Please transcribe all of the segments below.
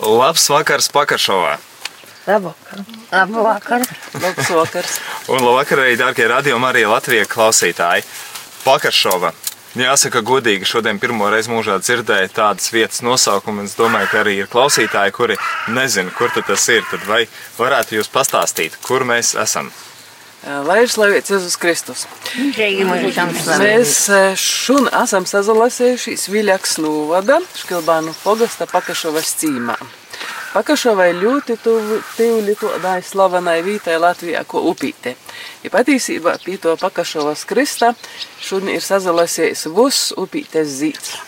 Labs vakars Pakaršovā! Labvakar. Labvakar. Labs vakars. Un labvakar arī, dārgie radio Marija Latvija klausītāji! Pakaršova! Jāsaka, godīgi šodien pirmo reizi mūžā dzirdēju tādas vietas nosaukumu. Es domāju, ka arī ir klausītāji, kuri nezina, kur tas ir. Tad vai varētu jūs pastāstīt, kur mēs esam? Lai ir slavēts Jēzus Kristus. Mēs šun esam sazalasējušies Viļaks novada Škilbānu pogasta Pakašovas cīmā. Pakašovai ļoti tuvu tīvli tādai slavenai vītai Latvijā, ko upīte. Ja patīsībā pie to Pakašovas krista šun ir sazalasējis vus upītes zīts.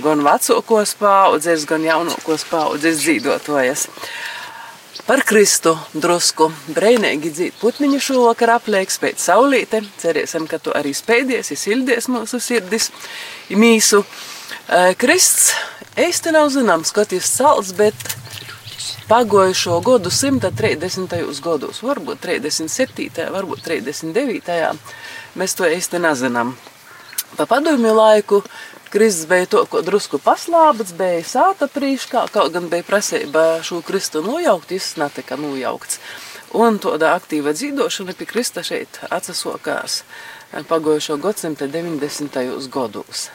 Gan vecākos paudzes, gan jaunākos paudzes dzīvotojas. Par Kristu drusku brīvīgi dzīt putniņu šovakar aplēks pēc saulīte. Cerēsim, ka tu arī spēdies, izsildies mūsu sirdis, mīsu. Eh, Krists īsti nav zināms, kad ir salds, bet pagojušo gadu 130. gados, varbūt 37. varbūt 39. mēs to īsti nezinām. Pa padomju laiku Kristus bija to, ko drusku paslāpts, bija sāta prīškā, kaut gan bija prasība šo Kristu nojaukt, viss netika nojaukts. Un tāda aktīva dzīvošana pie Krista šeit atsasokās pagojušo gadsimta 90. gados.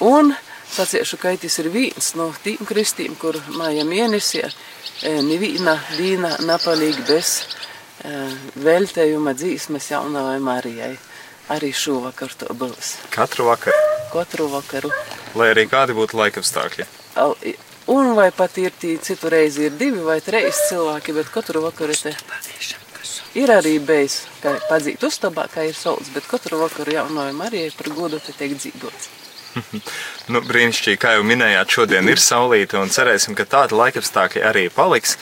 Un saciešu, ka tas ir viens no tiem kristiem, kur māja mēnesī neviena dīna napalīgi bez eh, veltējuma dzīsmes jaunavai Marijai. Arī šovakar to būs. Katru vakaru, Katru vakaru. lai arī kādi būtu laikapstākļi. Un vai pat ir tī, citu reizi ir divi vai trīs cilvēki, bet katru vakaru te ir arī bijis, ka padzīt uztabā, kā ir saules, bet katru vakaru jaunojam arī par godu te tiek dzīvots. Nu, brīnišķīgi, kā jau minējāt, šodien ir saulīte un cerēsim, ka tādi laikapstākļi arī paliks.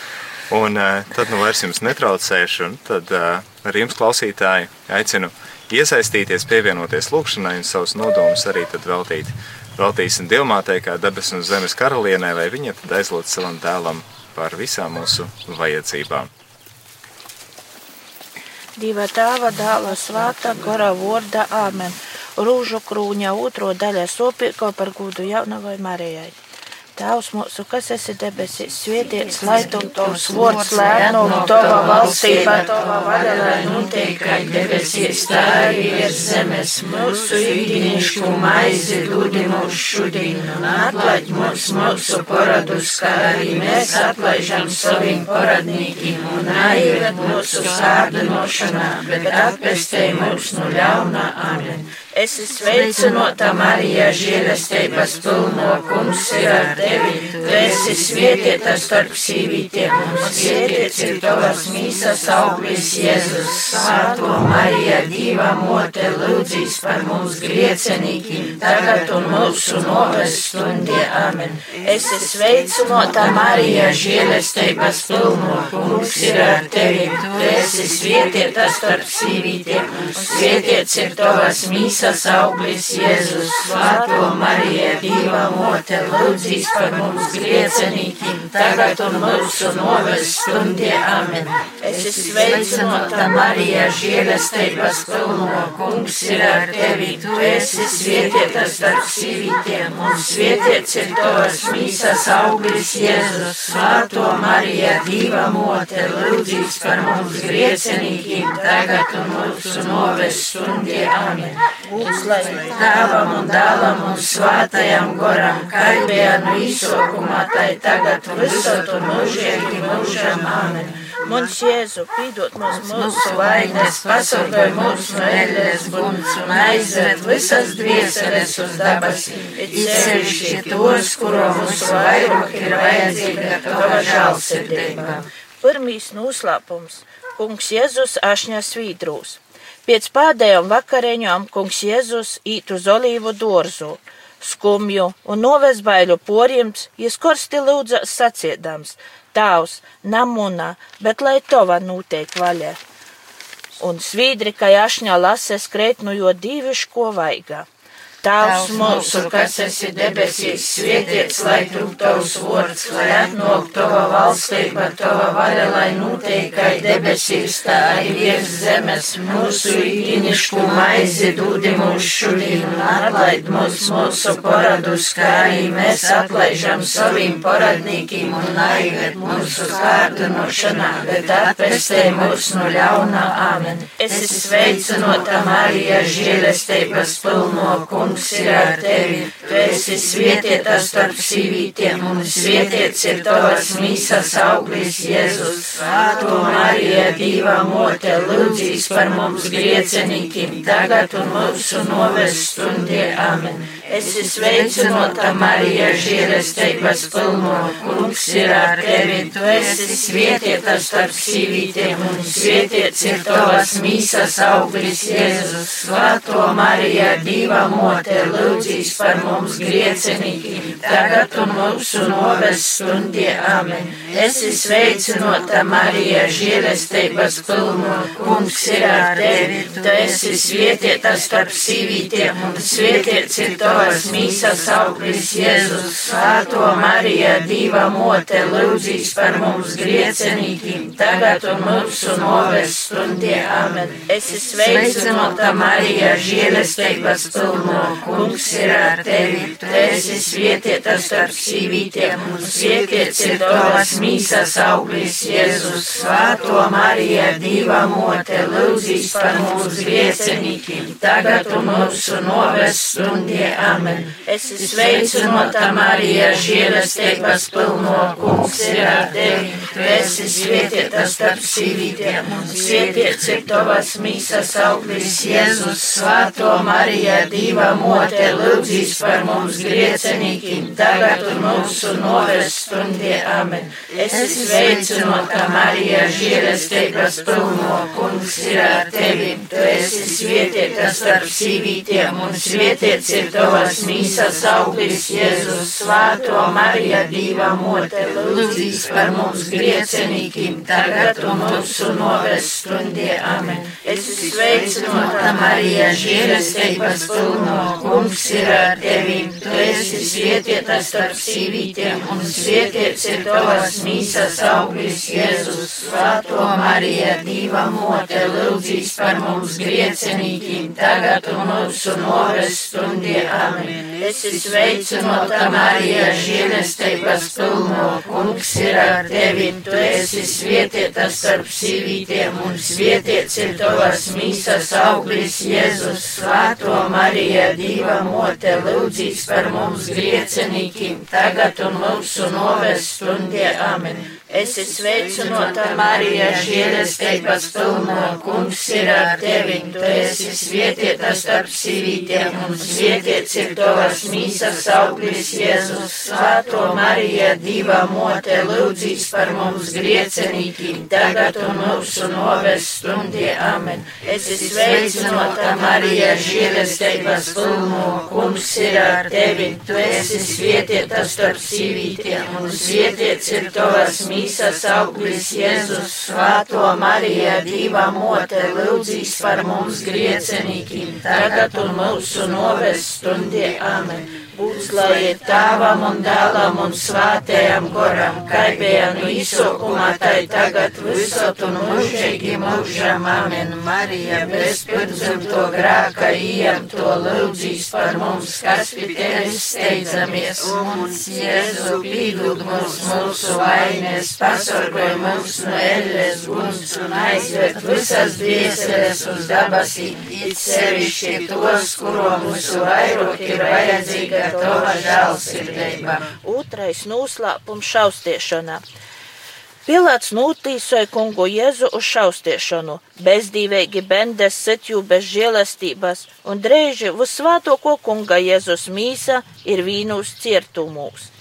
Un uh, tad nu vairs jums netraucēšu, un tad uh, ar jums klausītāji aicinu iesaistīties, pievienoties lūkšanai un savus nodomus arī tad veltīt. Veltīsim Dievmātei kā debesu un zemes karalienē, lai viņa tad aizlūdz savam dēlam par visām mūsu vajadzībām. Dieva tēva dēla svāta gara vārda Āmen. Rūžu krūņa otro daļa sopīko par gūdu jaunavai Marijai. Tēvs mūsu, kas esi debesīs, svētīts, lai tu tavs vārds lēnu, tava valstība, tava vaļa, lai notiek, kā debesīs, tā arī virs zemes. Mūsu ikdienišku maizi dūdi mums šodien, un atlaid mums mūsu paradus, kā arī mēs atlaižam saviem paradnīkiem, un aiziet mūsu sārdinošanā, bet atpestē mūs no ļaunā. Amen. Es esmu sveicināta Marija, žēlestības pilno kungs ir ar tevi. Tu esi svētīta starp sīvītiem, un svētīts ir tavas mīsas auglis Jēzus. Svētā Marija, Dieva mote, lūdzīs par mums griecenīkiem, tagad un mūsu noves stundē. Amen. Es esmu sveicināta Marija, žēlestības pilno kungs ir ar tevi. Tu esi svētīta starp sīvītiem, un svētīts ir tavas mīsas auglis Jēzus. Svētā Marija, Dieva mote, lūdzīs par mums griecenīkiem, tagad un mūsu noves stundē. Amen. Es esmu sveicināta Marija, žēlestības pilno kungs ir ar tevi. Tu esi svētīta starp sīvītiem, un svētīts ir tavas mīsas auglis Jēzus. Svētā Marija, Dieva mote, lūdzīs par mums griecenīkiem, tagad un mūsu noves stundē. Amen. Būs lai tēvam un dēlam un svātajam goram, no izsaukumā, tai tagad visot un mūžīgi mūžam. Amen. Mums Jēzu, pīdot mums mūsu vainas, pasargāj mūs no ēļas buns un aizved visas dvieseles uz dabasīm. It sevišķi tos, kuro mūsu vairāk ir vajadzīga tava žālsirdība. Pirmīs noslēpums - Kungs Jēzus ašņā svītrūs. Pēc pēdējām vakariņām kungs Jēzus īt uz olīvu dārzu, skumju un novesbaiļu porjums, jis korsti lūdza saciedams, tavs, namuna, bet lai tova notiek vaļa. Un svīdri, kā ašņā lase skreitnu jo dīviško vaigā. Tēvs mūsu, kas esi debesīs, svētīts, lai tu tavs vārds, lai atnāk tava valstība, tava vaļa, lai notiek kā debesīs, tā arī virs zemes. Mūsu īnišku maizi dūdi mūsu šodien, atlaid mums mūsu paradus, kā arī mēs atlaižam saviem paradnīkiem, un naigat mūsu kārdinošanā, bet atpestē mūs no ļaunā āmen. Es esmu sveicinota Marija, žēlestības pilno kungu kungs ir ar tevi. Tu esi svietietā starp sīvītiem, un svietiets ir tavas mīsas auglis Jēzus. Svētā Marija, Dieva mote, lūdzīs par mums griecenīkiem, tagad un mūsu noves stundie. Amen. Esi sveicinota Marija, žēlestības pilno, kungs ir ar tevi. Tu esi svietietā starp sīvītiem, un svietiets ir tavas mīsas auglis Jēzus. Svētā Marija, Dieva mote te lūdzīs par mums griecenīgiem, tagad un mūsu noves stundie. Amen. Es esmu sveicinota Marija, žēlestības pilno, kungs ir ar tevi. Tu esi svietietā starp sīvītiem, un svietiets ir tavas mīsas auglis Jēzus. Svēto Marija, diva mote, lūdzīs par mums griecenīgiem, tagad un mūsu noves stundie. Amen. Es esmu sveicinota Marija, žēlestības pilno, kungs ir ar tevi. Tu esi svietietā starp sīvītiem, un svietiets ir tavas mīsas auglis Jēzus. Svēto Marija, diva mote, lūdzīs par mūsu griecenīkiem, tagad un mūsu noves stundie. Amen. Es sveicinota Marija, žēlestības pilno, kungs ir ar tevi. Tu esi svietietā starp sīvītiem, un svietiets ir tavas mīsas auglis Jēzus. Svēto Marija, diva mote lūdzīs par mums griecenīkiem, tagad un mūsu noves stundie. Amen. Es esmu sveicinota Marija, žēlestības pilno, kungs ir ar tevi. Tu esi svietietā starp sīvītiem, un svietiets ir tavas mīsas auglis Jēzus. Svāto Marija, diva mote, lūdzīs par mums griecenīkiem, tagad un mūsu noves stundie. Amen. Es esmu sveicinota Marija, žēlestības pilno, kungs ir ar tevi. Tu esi svietietā starp sīvītiem, un svietiets ir tavas mīsas auglis Jēzus. Svēto Marija, diva mote, lūdzīs par mums griecenīkiem, tagad un mūsu noves stundie. Amen. Es esmu sveicinota Marija, žēlestības pilno, kungs ir ar tevi. Tu esi svietietā starp sīvītiem, un svietiets ir tavas mīsas auglis Jēzus. Svēto Marija, diva mote, lūdzīs par mums griecenīkiem, tagad un mūsu noves stundie. Amen. Es esmu sveicinota Marija, žēlestības pilno, kungs ir ar tevi. Tu esi svietietā starp sīvītiem, un svietiets ir tavas mīsas auglis Jēzus. Svēto Marija, diva mote, lūdzīs par mums griecenīkiem, tagad un mūsu noves stundie. Amen. Es esmu sveicinota Marija, žēlestības pilno, kungs ir ar tevi. Tu esi svietietā starp sīvītiem, un svietiets ir tavas mīsas visas auglis Jēzus, Svēto Mariju, Dieva mote, lūdzīs par mums griecenīkiem, tagad un mūsu noves stundie. Amen. Būs lai tēvam un dēlam un svētējam goram, no izsaukumā, tai tagad visot un mūžīgi mūžam, amen. Marija, bez pirmzimto grāka, iem to lūdzīs par mums, kas pie tevis steidzamies. Un Jēzu pīdūt mums mūsu vainēs, pasargoj mums no elles guns un aizved visas dvieseles uz dabasī, it sevišķi tos, kuro mūsu vairāk ir vajadzīga tava žēlsirdība. Otrais noslēpums šaustiešanā. Pilāts nūtīsoja kungu Jēzu uz šaustiešanu, bezdīvīgi bendes setju bez žēlestības, un drēži vusvātoko kunga Jēzus mīsa ir vīnūs ciertumūs.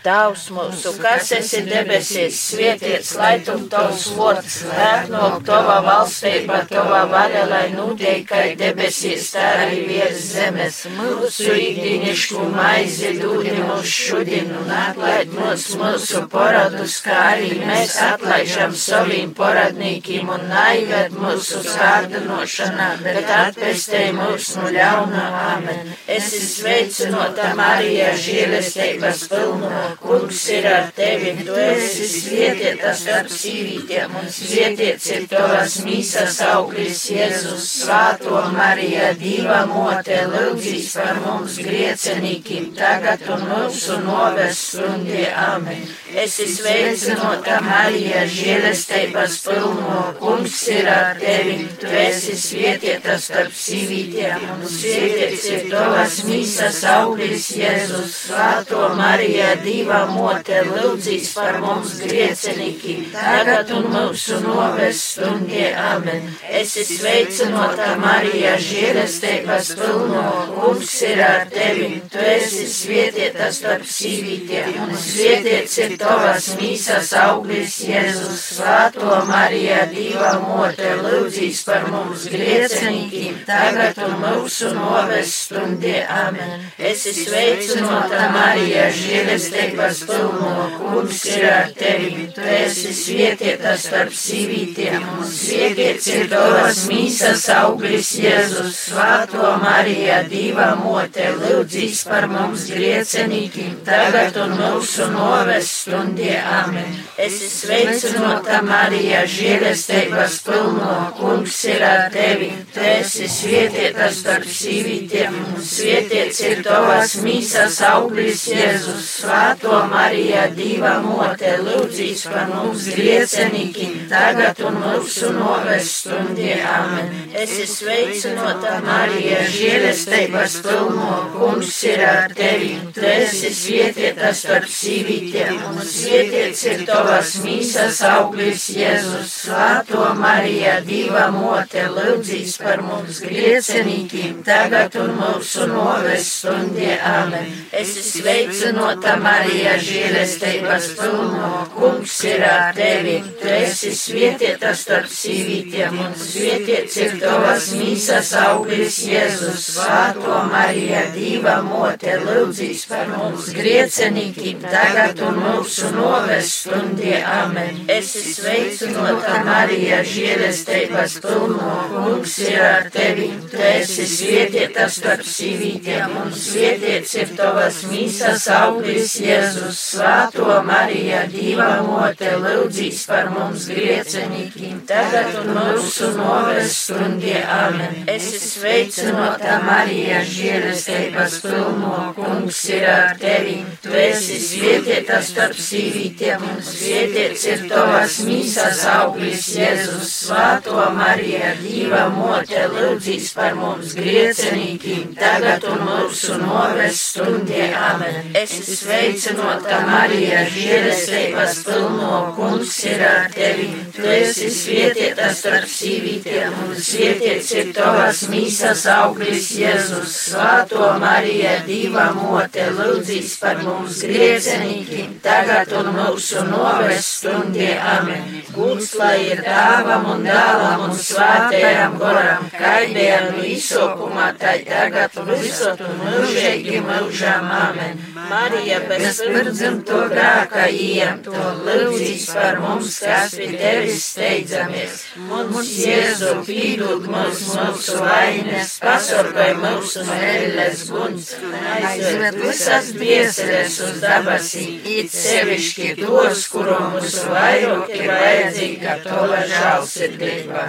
Tavs mūsu, kas esi debesīs, svētīts, lai tu tavs vārds, ēknok tava valstība, tava vaļa, lai notiek, kā debesīs, tā arī virs zemes. Mūsu ikdienišku maizi dūdi mums šodien un atlaid mūs mūsu poradus, kā arī mēs atlaižam saviem poradnīkiem un naived mūsu skārdinošanā, bet atpestē mūs no ļauna. Amen. Es sveicināta Marija, žēlestības pilno kungs ir ar tevi, tu esi svietietās starp sīvītiem, un svietiets ir tavas mīsas auglis Jēzus, svāto Marija, divā mote, lūdzīs par mums griecenīkim, tagad un mūsu noves stundie, amen. Esi sveicinota Marija, žēlestības pilno, kungs ir ar tevi, tu esi svietietās starp sīvītiem, un svietiets ir tavas mīsas auglis Jēzus, svāto Marija, divā dzīvā mote lūdzīs par mums griecenīgi, tagad un mūsu noves stundie amen. Es esmu sveicinota Marija, žēlestības pilno, kungs ir ar tevi, tu esi svietietā starp sīvītiem, un svietiets ir tavas mīsas auglis Jēzus, svāto Marija, dzīvā mote lūdzīs par mums griecenīgi, tagad un mūsu noves stundie amen. Es esmu sveicinota Marija, žēlestības žēlstības pilno, kungs ir ar tevi. Tu esi svietietā starp sīvītiem, un svietiets ir tavas mīsas auglis Jēzus, svāto Marija, divā mote, lūdzīs par mums griecenīgiem, tagad un mūsu noves stundie amen. Esi sveicinota Marija, žēlstības pilno, kungs ir ar tevi. Tu esi svietietā starp sīvītiem, un svietiets ir tavas mīsas auglis Jēzus, svāto Svētā Marija, Dieva mote, lūdzīs par mums griecenīkiem, tagad un mūsu noves stundie. Amen. Es esmu sveicinota Marija, žēlestības pilno, kungs ir ar tevi. Tu esi svietietā starp sīvītiem, un svietiets ir tavas mīsas auglis Jēzus. Svētā Marija, Dieva mote, lūdzīs par mums griecenīkiem, tagad un mūsu noves stundie. Amen. Es esmu sveicinota Marija. Marija, žēlestības pilno, kungs ir ar tevi. Tu esi svietietā starp sīvītiem, un svietiets ir tavas mīsas auglis Jēzus. Svāto Marija, dīva mote, lūdzīs par mums griecenīkiem, tagad un mūsu noves stundie. Amen. Esi sveicinota Marija, žēlestības pilno, kungs ir ar tevi. Tu esi svietietā starp sīvītiem, un svietiets ir tavas mīsas auglis Jēzus. Jēzus, Svēto Mariju, Dieva mote, lūdzīs par mums griecenīkiem, tagad un mūsu noves stundie. Amen. Es esmu sveicinota Marija, žēlestības pilno, kungs ir ar tevi. Tu esi svietietā starp sīvītiem, un svietiets ir tavas mīsas auglis, Jēzus, Svēto Mariju, Dieva mote, lūdzīs par mums griecenīkiem, tagad un mūsu noves stundie. Amen. Es esmu sveicinota sveicinota Marija, žēlestības pilno, kungs ir ar tevi. Tu esi svietietā starp sīvītiem, un svietiets ir tavas mīsas auglis Jēzus. Svāto Marija, divā mote, lūdzīs par mums griecenīkiem, tagad un mūsu noves stundie. Amen. Gūts lai ir dāvam un dālam un svētajam goram, kaidējam no izsokumā, tai tagad visot un mūžīgi mūžām. Amen. Marija, bez pirdzim to grāka iem, to lūdzīs par mums, kas pie tevis steidzamies. Mums, Jēzu, pīdūt mums mūsu vainas, pasargāj mūsu mērles guns, aizved visas bieseles uz dabasī, it sevišķi tos, kuru mūsu vairāk ir vajadzīga tova žālsirdība.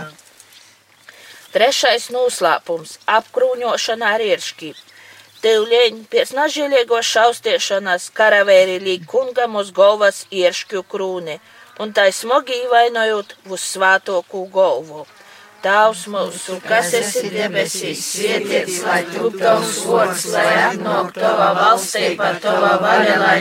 Trešais noslēpums - apkrūņošana ar iršķību. Tevļeņi pēc nažēliegos šaustiešanas karavēri līg kungam uz galvas ieškju krūni, un tai smagi vainojot uz svātoku galvu. Tēvs mūsu, kas esi debesīs, svētīts, lai top tavs vārds, lai atnāk tava valstība, tava vaļa, lai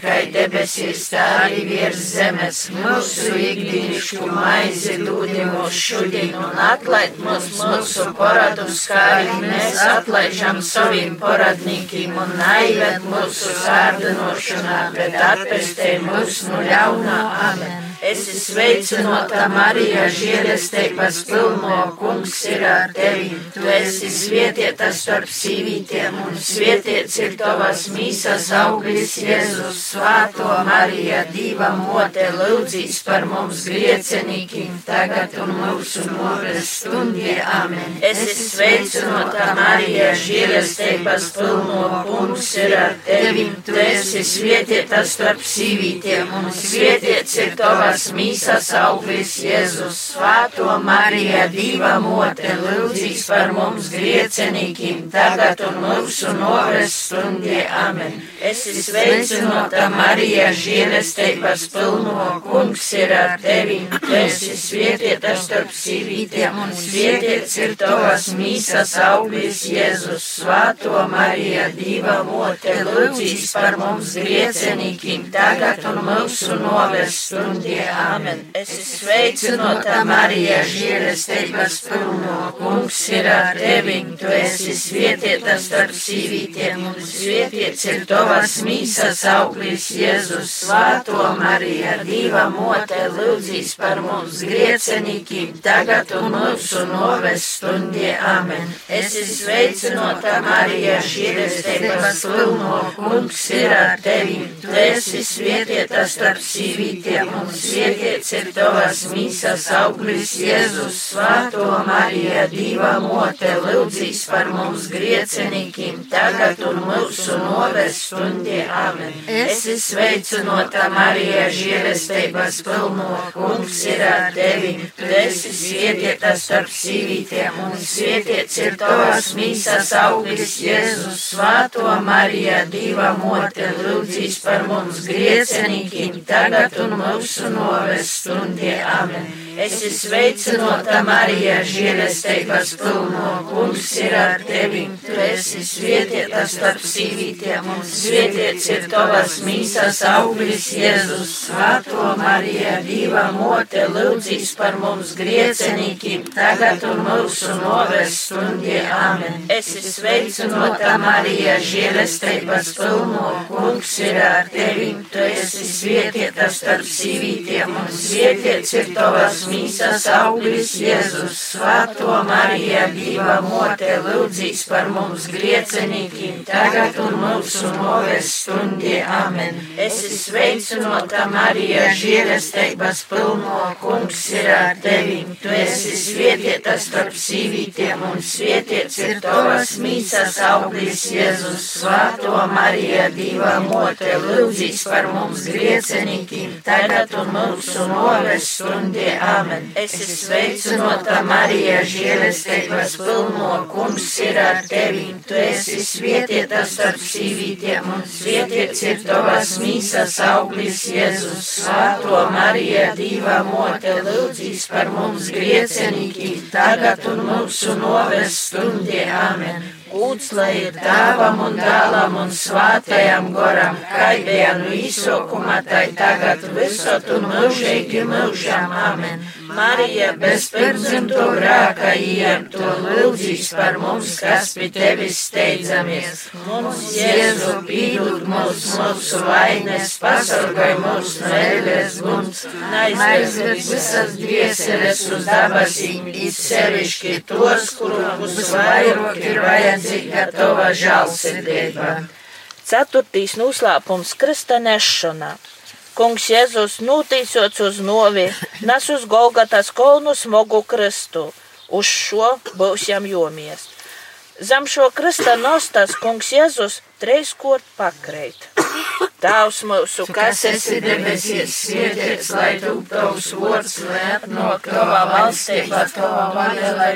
kā debesīs, tā arī virs zemes. Mūsu ikdienišķu maizi dūdi mūs šodien un atlaid mūs mūsu paradus, kā arī mēs atlaižam saviem paradnīkiem un naivēt mūsu sārdinošanā, bet atpestē mūs no ļaunā. Amen. Esi sveicināta Marija, žēlestības pilno kungs ir ar tevi. Tu esi svētīta starp sīvītiem un svētīts ir tavas mīsas auglis Jēzus. Svāto Marija, Dieva mote, lūdzīs par mums griecenīkiem tagad un mūsu noves stundie. Amen. Esi sveicināta Marija, žēlestības pilno kungs ir ar tevi. Tu esi svētīta starp sīvītiem un svētīts ir tavas tavas mīsas auglis Jēzus, Svēto Mariju, Dieva mote, lūdzīs par mums griecenīkiem, tagad un mūsu noves stundie. Amen. Es sveicinota Marija, žēlestības pilno, kungs ir ar tevi, tu esi svietieta starp sīvītiem, un svietiets ir tavas mīsas auglis Jēzus, Svēto Mariju, Dieva mote, lūdzīs par mums griecenīkiem, tagad un mūsu noves stundie. Āmen. Es sveicinota Marija, žēlestības pilno, kungs ir ar tevi, tu esi svietieta starp sīvītiem, un svietiets ir tavas mīsas auglis Jēzus, svāto Marija, Dieva mote, lūdzīs par mums griecenīkiem, tagad un mūsu noves stundie. Āmen. Es sveicinota Marija, žēlestības pilno, kungs ir ar tevi, tu esi svietieta starp sīvītiem, un svietiets svētīts ir tavas mīsas auglis Jēzus, Svēto Mariju, Dieva mote, lūdzīs par mums griecenīkiem, tagad un mūsu noves stundie. Amen. Esi sveicinota Marija, žēlestības pilno, kungs ir ar tevi, tu esi svētīta starp sīvītiem, un svētīts ir tavas mīsas auglis Jēzus, Svēto Mariju, Dieva mote, lūdzīs par mums griecenīkiem, tagad un mūsu noves noves stundie. Amen. Es esmu sveicinota Marija, žēlestības pilno, kungs ir ar tevi. Tu esi svietieta starp sīvītiem, un svietiets ir tavas mīsas auglis Jēzus. Svēto Marija, Dieva mote, lūdzīs par mums griecenīkiem, tagad un mūsu noves stundie. Amen. Es esmu sveicinota Marija, žēlestības pilno, kungs ir ar tevi. Tu esi svietieta starp sīvītiem, un svietiets ir tavas mīsas auglis Jēzus, Svēto Mariju, Dieva mote, lūdzīs par mums griecenīkiem, tagad un mūsu noves stundie. Amen. Es esmu sveicinota Marija, žēlestības pilno, kungs ir ar tevi. Tu esi svietieta starp sīvītiem, un svietiets ir tavas mīsas auglis Jēzus, Svēto Mariju, Dieva mote, lūdzīs par mums griecenīkiem, tagad un mūsu noves stundie. Amen. Es esmu sveicinota Marija, žēlestības pilno, kungs ir ar tevi. Tu esi svietieta starp sīvītiem, un svietiets ir tavas mīsas auglis Jēzus. Svēto Marija, Dieva mote, lūdzīs par mums griecenīkiem, tagad un mūsu noves stundie. Amen. Gūts lai ir tēvam un dēlam un svātajam goram, no izsokuma, tai tagad visot un mūžīgi mūžam. Amen. Marija bez pirmzimto grāka ieņemto lūdzīs par mums, kas pie tevis steidzamies. Mums Jēzu pīdūt mūs, mūsu vainas, pasargāj mūs no ēles guns, aizved visas dvieseles uz dabasīm, it sevišķi tos, kurus vairāk ir vajadzīga tava žālsirdība. Ceturtīs noslēpums krista nešanā. Kungs Jēzus nūtīsots uz novi, nes uz Golgatas kolnu smogu kristu. Uz šo būs jām jomies. Zem šo krista nostas kungs Jēzus treiskot pakreit. Tēvs mūsu, kas esi debesīs, svētīts, lai tu tavs vārds lēpnok tavā valstībā, tavā vaļā, lai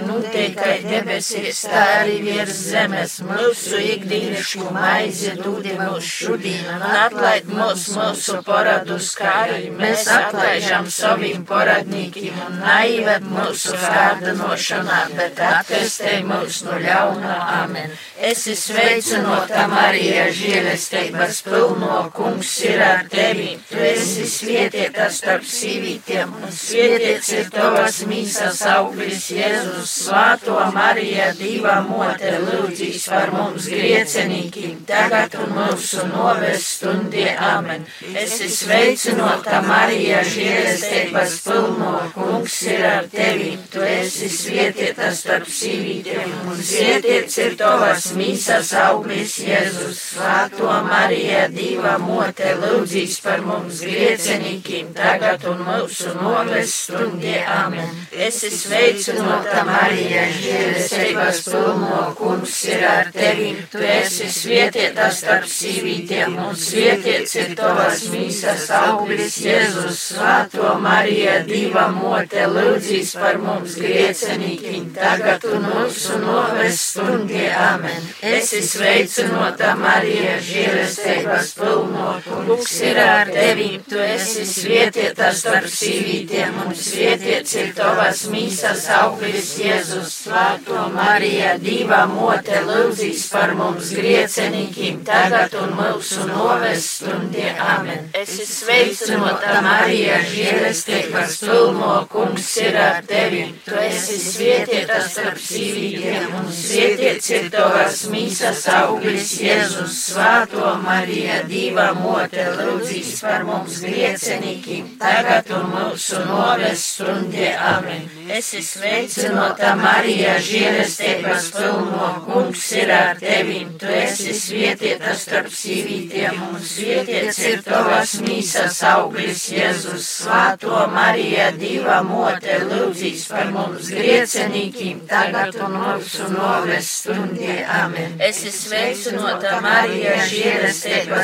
kā debesīs, tā arī virs zemes. Mūsu ikdienišku maizi dūdi mūsu šodien, un atlaid mūs mūsu paradus, kā arī mēs atlaižam saviem paradnīkiem, un naivēt mūsu kārdinošanā, bet atpestē mūs no ļaunā. Amen. Esi sveicinota Marija, žēlestības pilno kungs ir ar tevi. Tu esi svētīta starp sīvītiem, un svētīts ir tavas mīsas auglis Jēzus. Svāto Marija, divā mote, lūdzīs par mums griecenīkiem, tagad un mūsu noves stundie. Amen. Esi sveicinota Marija, žēlestības pilno kungs ir ar tevi. Tu esi svētīta starp sīvītiem, un svētīts ir tavas mīsas auglis Jēzus. Svāto Marija, divā mote, lūdzīs par mums griecenīkiem, tagad un mūsu noves stundie. Amen. Esi sveicinota Marija, žēlestības pilno kungs ir ar tevi. Tu esi svētīta starp sīvītiem, un svētīts ir tavas mīsas auglis Jēzus. Svāto Marija, divā mote, lūdzīs par mums griecenīkiem, tagad un mūsu noves stundie. Amen. Esi sveicinota Marija, žēlestības pilno kungs ir ar tevi. Tu esi svētīta starp sīvītiem, un svētīts ir tavas mīsas auglis Jēzus. Svāto Marija, divā mote, lūdzīs par mums griecenīkiem, tagad un mūsu noves stundie. Amen. Esi sveicinota Marija, žēlestības pilno kungs ir ar tevi. Tu esi svētīta starp sīvītiem, un svētīts ir tavas mīsas auglis Jēzus. Svāto Marija, divā mote, lūdzīs par mums griecenīkiem, tagad un mūsu noves stundie. Amen. Esi sveicinota Marija, žēlestības pilno kungs ir ar tevi. Tu esi svētīta starp sīvītiem, un svētīts ir tavas mīsas auglis Jēzus. Svāto Marija, divā mote, lūdzīs par mums griecenīkiem, tagad un mūsu noves stundie. Amen. Esi sveicinota Marija, žēlestības pilno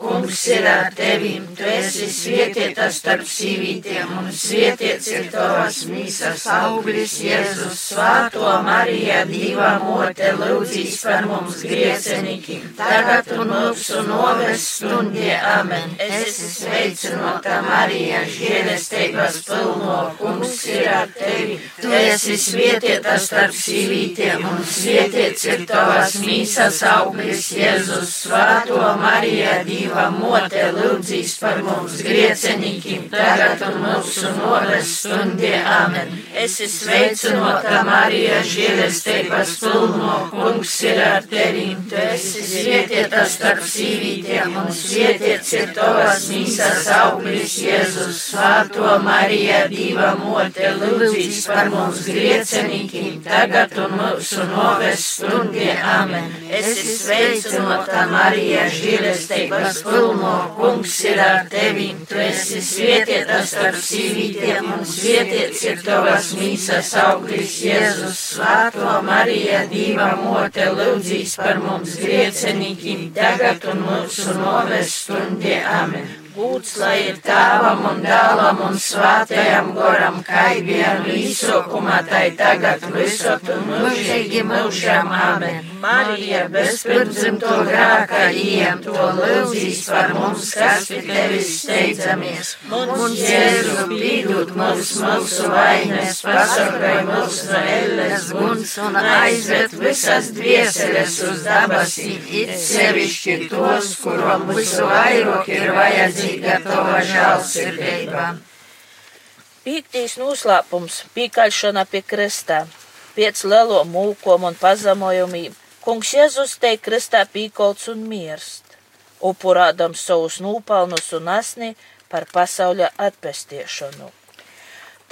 kungs ir ar tevi. Tu esi svētīta starp sīvītiem, un svētīts ir tavas mīsas auglis Jēzus. Svāto Marija, divā mote, lūdzīs par mums griecenīkiem, tagad un mūsu noves stundie. Amen. Esi sveicinota Marija, žēlestības pilno kungs ir ar tevi. Tu esi svētīta starp sīvītiem, un svētīts ir tavas mīsas auglis Jēzus. Svāto Marija, divā mote, lūdzīs par mums griecenīkiem, tagad un mūsu noves stundie. Amen. Esi sveicinota Marija, žēlestības pilno kungs ir ar tevi. Tu esi svētīta starp sīvītiem, un svētīts ir tavas mīsas auglis Jēzus. Svāto Marija, divā mote, lūdzīs par mums griecenīkiem, tagad un mūsu noves stundie. Amen. Esi sveicinota Marija, žēlestības pilno kungs ir ar tevi. Tu esi svētīta starp sīvītiem, un svētīts ir tavas mīsas auglis Jēzus. Svāto Marija, divā mote, lūdzīs par mums griecenīkiem, tagad un mūsu noves stundie. Amen. Būts, lai ir tēvam un dēlam un svētajam goram, kā vienu izsaukumā, tai tagad visot un mūžīgi mūžam. Amen. Marija, bez pirmzimto grāka, iem to lūdzīs par mums, kas pie tevis steidzamies. Mums, Jēzu, pīdūt mums mūsu vainas, pasargai mūs no elles guns un aizved visas dvieseles uz dabasīm, it sevišķi tos, kurom visu vairāk ir vajadzīgs vajadzīga tava žēlsirdība. Piektīs noslēpums - pīkaļšana pie krestā. Pēc lielo mūkom un pazemojumiem kungs Jēzus te krestā pīkolts un mirst, upurādams savus nūpelnus un asni par pasauļa atpestiešanu.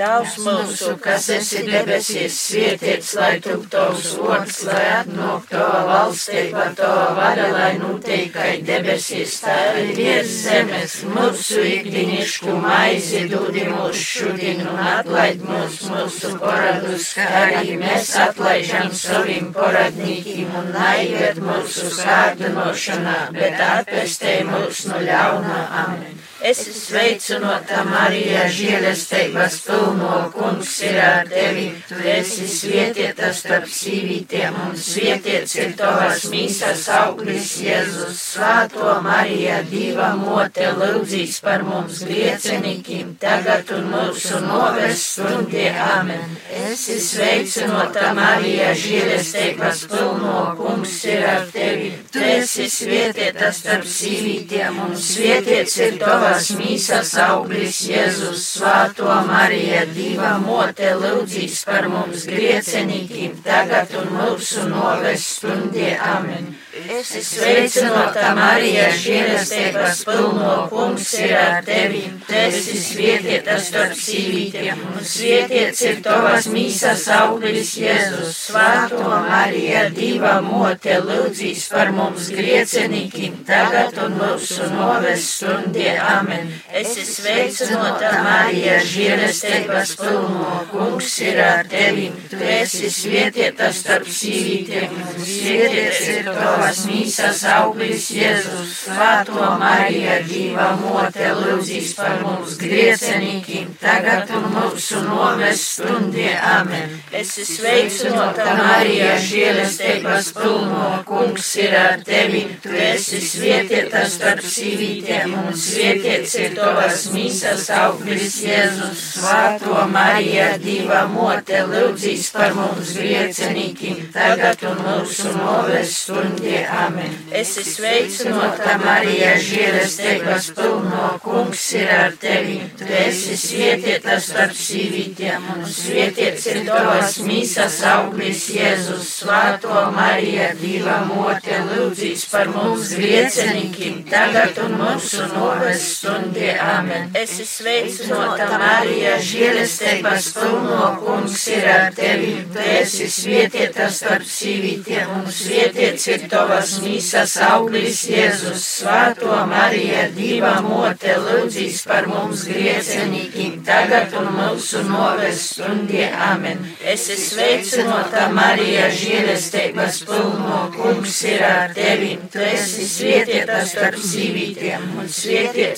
Tavs mūsu, kas esi debesīs, svētīts, lai tu tavs vārds, lai atnāk tava valstība, tava vara, lai kā debesīs, tā arī virs zemes. Mūsu ikdienišku maizi dodi mūsu šodien un atlaid mūs mūsu paradus, kā arī mēs atlaižam saviem paradnīkiem un naiviet mūsu kārdinošanā, bet atpestē mūs no ļaunā. Amen. Es sveicinota Marija, žēlestības pilno kungs ir ar tevi. Tu esi svētīta starp sīvītiem un svētīts ir tavas mīsas auglis Jēzus. Svāto Marija, diva mote, lūdzīs par mums griecenīkiem, tagad un mūsu noves stundie. Amen. Es sveicinota Marija, žēlestības pilno kungs ir ar tevi. Tu esi svētīta starp sīvītiem un svētīts ir tavas tavas mīsas auglis Jēzus, Svāto Marija, Dieva mote, lūdzīs par mums griecenīkiem, tagad un mūsu noves stundie. Amen. Es sveicinota Marija, žēlastības pilno kungs ir ar tevi. Tu esi svētīta starp sīvītiem, un svētīts ir tavas mīsas auglis Jēzus. Svāto Marija, diva mote, lūdzīs par mums griecenīkiem, tagad un mūsu noves stundie. Amen. Es sveicinota Marija, žēlastības pilno. Kungs ir ar tevi. Tu esi svētīta starp sīvītiem, un svētīts ir tavas mīsas auglis Jēzus, Svēto Marija, Dieva mote, lūdzīs par mums griecenīkiem, tagad un mūsu noves stundie. Amen. Es sveicinota Marija, žēlestības pilno, kungs ir ar tevi, tu esi svietieta starp sīvītiem, un svietiets ir tavas mīsas auglis Jēzus, Svēto Marija, Dieva mote, lūdzīs par mums griecenīkiem, tagad un mūsu noves stundie. Amen. Es sveicinota Marija, žēlestības pilno kungs ir ar tevi. Tu esi svietieta starp sīvītiem, un svietiets ir tavas mīsas auglis Jēzus. Svāto Marija, Dieva mote, lūdzīs par mums griecenīkiem, tagad un mūsu noves stundie. Amen. Es sveicinota Marija, žēlestības pilno kungs ir ar tevi. Tu esi svietieta starp sīvītiem, un svietiets ir tavas mīsas auglis Jēzus, Svēto Marija, Dieva mote, lūdzīs par mums griecenīkiem, tagad un mūsu noves stundie. Amen. Es esmu sveicinota Marija, žēlestības pilno, kungs ir ar tevi. Tu esi svietieta starp sīvītiem, un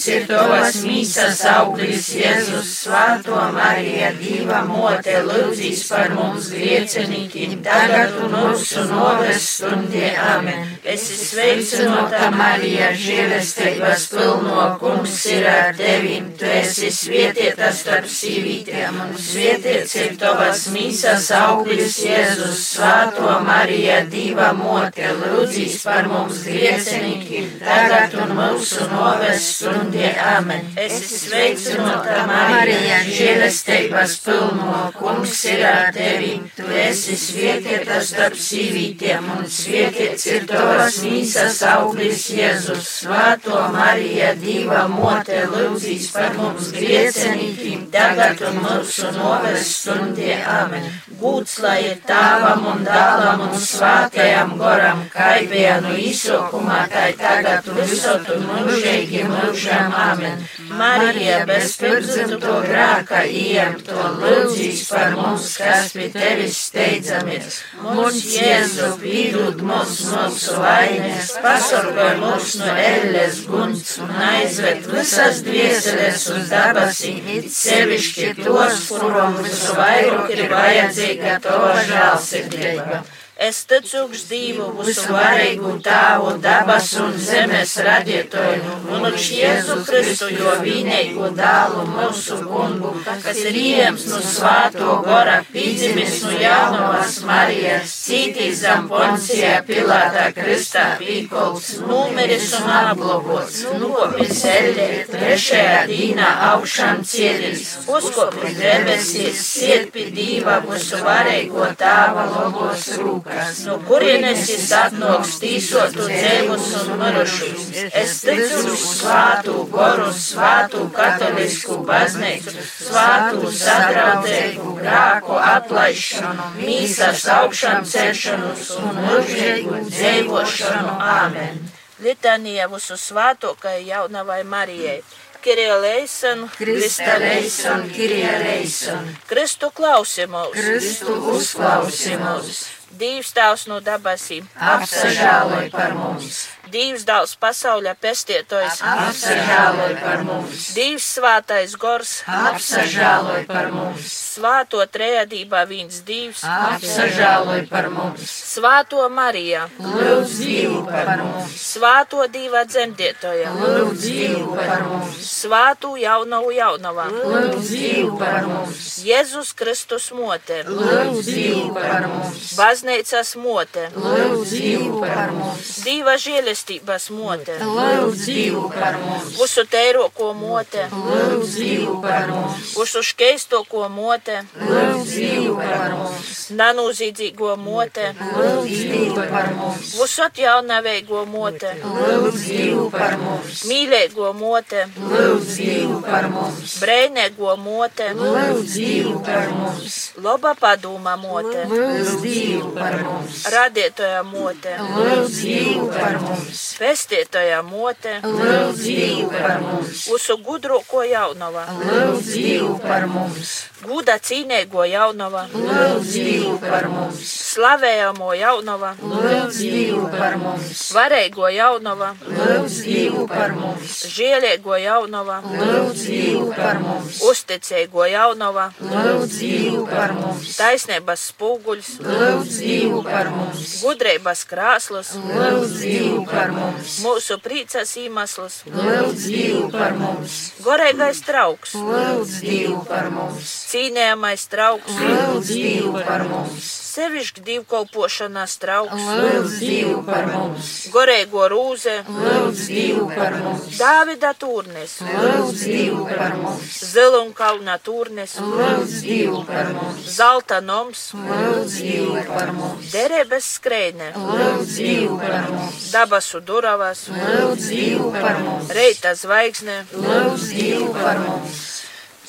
svietiets ir tavas mīsas auglis Jēzus, Svēto Marija, Dieva mote, lūdzīs par mums griecenīkiem, tagad un mūsu noves stundie. Amen. Es sveicinota Marija, žēlestības pilno kungs ir ar tevi. Tu esi svietieta starp sīvītiem, un svietiets ir tavas mīsas auglis Jēzus. Svāto Marija, diva mote, lūdzīs par mums griecenīkiem, tagad un mūsu noves stundie. Amen. Es sveicinota Marija, žēlestības pilno kungs ir ar tevi. Tu esi svietieta starp sīvītiem, un svietiets ir tavas mīsas auglis Jēzus, Svēto Marija, Dieva mote, lūdzīs par mums griecenīkiem, tagad un mūsu noves stundie. Amen. Būts lai ir tāvam un dālam un svātajam goram, kaipienu izsokumā, tai tagad un visot un mūžīgi mūžam. Amen. Marija, bez pirdzimto grāka, iem to lūdzīs par mums, kas pie tevis steidzamies. Mums Jēzu, pīdūt mums mūsu vainas, pasargāj mūs no elles gunts un aizved visas dvieseles uz dabasī, it sevišķi tos, kuram visu vairāk ir vajadzīga tava žēlsirdība. Es ticu uz Dievu, visvarīgu Tēvu, dabas un zemes radītāju, un uz Jēzu Kristu, jo vienīgo dēlu mūsu kungu, kas ir iems no svāto gora, pīdzimis no jaunavas Marijas, cītīs zem poncija Pilātā Kristā pīkols, numeris un apglobots, nokopis eļļē, trešajā dīnā augšām cielīs, uzkopis debesīs, siet pie Dieva, visvarīgo Tēva lobos rūkā rokas, no kurienes es atnāks tīsotu dzēvus un mirušus. Es ticu uz svātu, goru, svātu, katolisku baznīcu, svātu, sadraudzīgu, grāku atlaišanu, mīsas augšanu celšanos un mūžīgu dzīvošanu. Āmen! Litanija visu svātokai jaunavai Marijai. Kirie leison, Krista leison, Kirie leison. Kristu klausimos, Kristu uzklausimos. Dievs tēvs no dabasīm, Apsažāloj par mums. Dievs dāvs pasaulē pestietojs, Apsažāloj par mums. Dievs svātais gors, Apsažāloj par mums. svāto trejadībā viens Dievs, Apsažāloj par mums. svāto Marijā, Lūdz Dievu par mums. svāto diva dzemdietoja, Lūdz Dievu par mums. svātu jaunavu jaunavā, Lūdz Dievu par mums. Jēzus Kristus mote, Lūdz Dievu par mums. baznīcas mote, Lūdz Dievu par mums. diva žēlestības mote, Lūdz Dievu par mums. visu teiroko mote, Lūdz Dievu par mums. visu škeistoko mote, Lūdz Dievu par mums. nanūzīdzīgo mote, Lūdz Dievu par mums. visu atjaunaveigo mote, Lūdz Dievu par mums. mīlēgo mote, Lūdz Dievu par mums. brēnēgo mote, Lūdz Dievu par mums. loba padūma mote, Lūdz Dievu par mums. radītoja mote, Lūdz Dievu par mums. Pestītoja mote, Lūdz Dievu par mums. visu gudroko jaunava, Lūdz Dievu par mums. Guda cīnēgo jaunava, Lūdz Dievu par mums. slavējamo jaunava, Lūdz Dievu par mums. varēgo jaunava, Lūdz Dievu par mums. žielēgo jaunava, Lūdz Dievu par mums. uzticēgo jaunava, Lūdz Dievu par mums. taisnības spūguļs, Lūdz Dievu par mums. gudrības krāslas, Lūdz Dievu par mums. mūsu priecas iemesls, Lūdz Dievu par mums. gorīgais trauks, Lūdz Dievu par mums. Cīnējamais trauks, Lūdz Dievu par mums. sevišķi divkalpošanās trauks, Lūdz Dievu par mums. gorīgo rūze, Lūdz Dievu par mums. Dāvida turnes, Lūdz Dievu par mums. Zilunkalna turnes, Lūdz Dievu par mums. Zelta noms, Lūdz Dievu par mums. derības skrējne, Lūdz Dievu par mums. dabasu duravas, Lūdz Dievu par mums. reita zvaigzne, Lūdz Dievu par mums.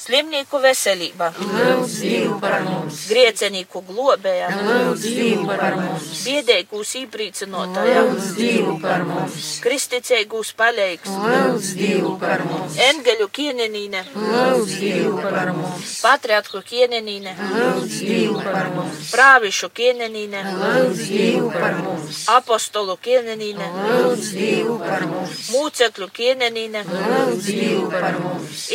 Slimnieku veselība, griecenīku globēja, biedēgūs īprīcinotāja, kristicēgūs paleiks, engeļu kienenīne, patriatku kienenīne, prāvišu kienenīne, apostolu kienenīne, mūcekļu kienenīne,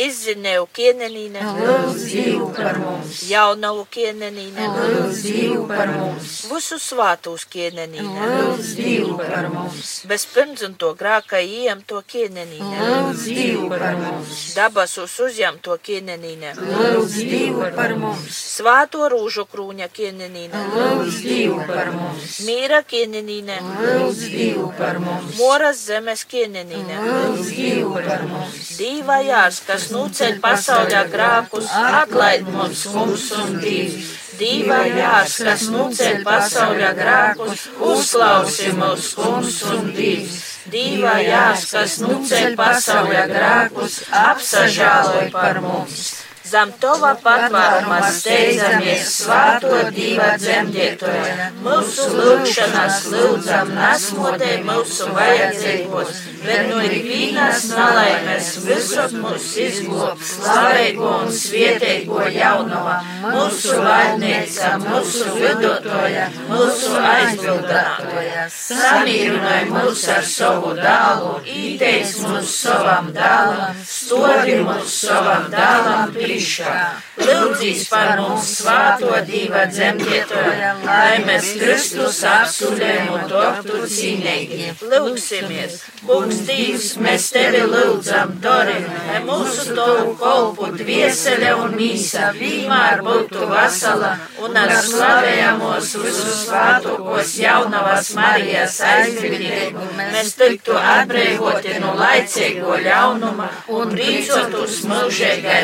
izzinēju kienenīne, Lūdz Dievu par mums. jaunavu kienenīne, Lūdz Dievu par mums. visu svātūs kienenīne, Lūdz Dievu par mums. bez pirmdzimto grāka ieņemto kienenīne, Lūdz Dievu par mums. dabasus uzņemto kienenīne, Lūdz Dievu par mums. svāto rūžu krūņa kienenīne, Lūdz Dievu par mums. mīra kienenīne, Lūdz Dievu par mums. moras zemes kienenīne, Lūdz Dievu par mums. dīva jārs, kas nuceļ pasaulē grākus, atlaid mums kungs un dīvs. Dīva jārs, kas nuceļ pasaulē grākus, uzklausi mūs kungs un dīvs. Dīva jārs, kas nuceļ pasaulē grākus, apsažāloj par mums. Zem tova patvēruma steidzamies svāto diva dzemdietoja. Mūsu lūgšanas lūdzam nesmotē mūsu vajadzīgos, bet no ikvienas nalaimes visur mūs izglāb, slaveigo un svieteigo jaunava, mūsu vainīca, mūsu vidotoja, mūsu aizbildinātoja. Samīrināj mūs ar savu dālu, īteic mūs savam dālam, stodi mūs savam dālam priekšā. Lūdzīs par mums svāto diva dzemdietoja, lai mēs Kristus apsūdēm un doktu cīnīgi. Lūksimies, kungs Dievs, mēs tevi lūdzam, Dori, lai mūsu tavu kolpu dviesele un mīsa vienmēr būtu vasala un ar slavējamos visus svātokos jaunavas Marijas aizbildību mēs tiktu atbrīvoti no laicīgo ļaunuma un prīcotus mūžīgai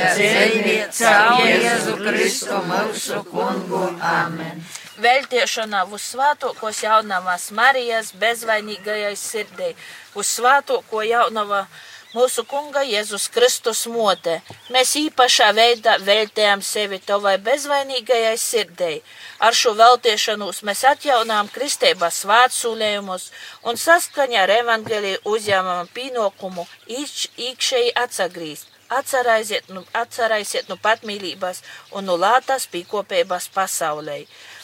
dzīvē caur Jēzu Kristu mūsu kungu. Amen. veltiešanā uz svātokos jaunavas Marijas bezvainīgajai sirdei, uz svātoko jaunava mūsu kunga Jēzus Kristus motē. Mēs īpašā veidā veltējam sevi tavai bezvainīgajai sirdei. Ar šo veltiešanos mēs atjaunām kristības svētsūlējumus un saskaņā ar evangeliju uzņēmam pienākumu īkšēji atsagrīst. Atcerēsiet nu, atcerēsiet nu patmīlības un nu lātās pīkopības pasaulē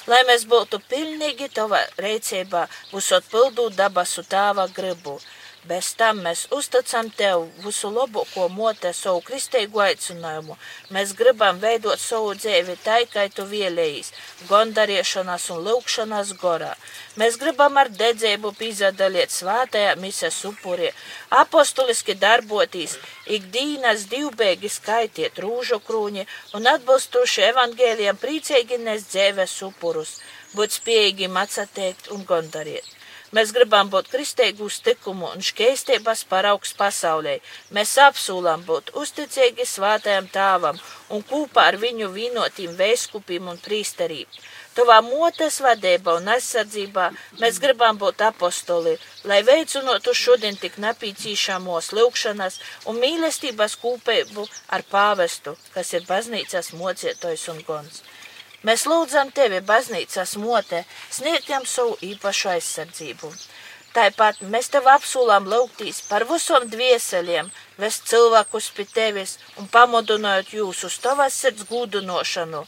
lai mēs būtu pilnīgi tava reicībā, būsot pildūt dabasu tāva gribu. Bez tam mēs uzticam Tev visu labāko motē savu kristīgo aicinājumu. Mēs gribam veidot savu dzīvi tā, kā Tu vēlējies, gondariešanās un lūkšanās gorā. Mēs gribam ar dedzību pīzadaliet svētajā mises upurī, apostuliski darboties, ikdienas divbēgi skaitiet rūžu krūņi un atbilstoši evangēliem priecīgi nes dzēves upurus, būt spējīgiem atsateikt un gondariet. Mēs gribam būt kristīgu uztikumu un škeistības paraugs pasaulē. Mēs apsūlam būt uzticīgi svātajam tāvam un kopā ar viņu vīnotīm veiskupiem un prīsterīm. Tavā motes vadībā un aizsardzībā mēs gribam būt apostoli, lai veicinotu šodien tik napīcīšamos lūkšanas un mīlestības kūpēbu ar pāvestu, kas ir baznīcas mocietojs un gons. Mēs lūdzam tevi, baznīcas mote, sniegam savu īpašu aizsardzību. Tāpat mēs tev apsolām lūgtīs par visiem dvieseļiem, vest cilvēkus pie tevis un pamudinot jūs uz tavas sirds gūdinošanu.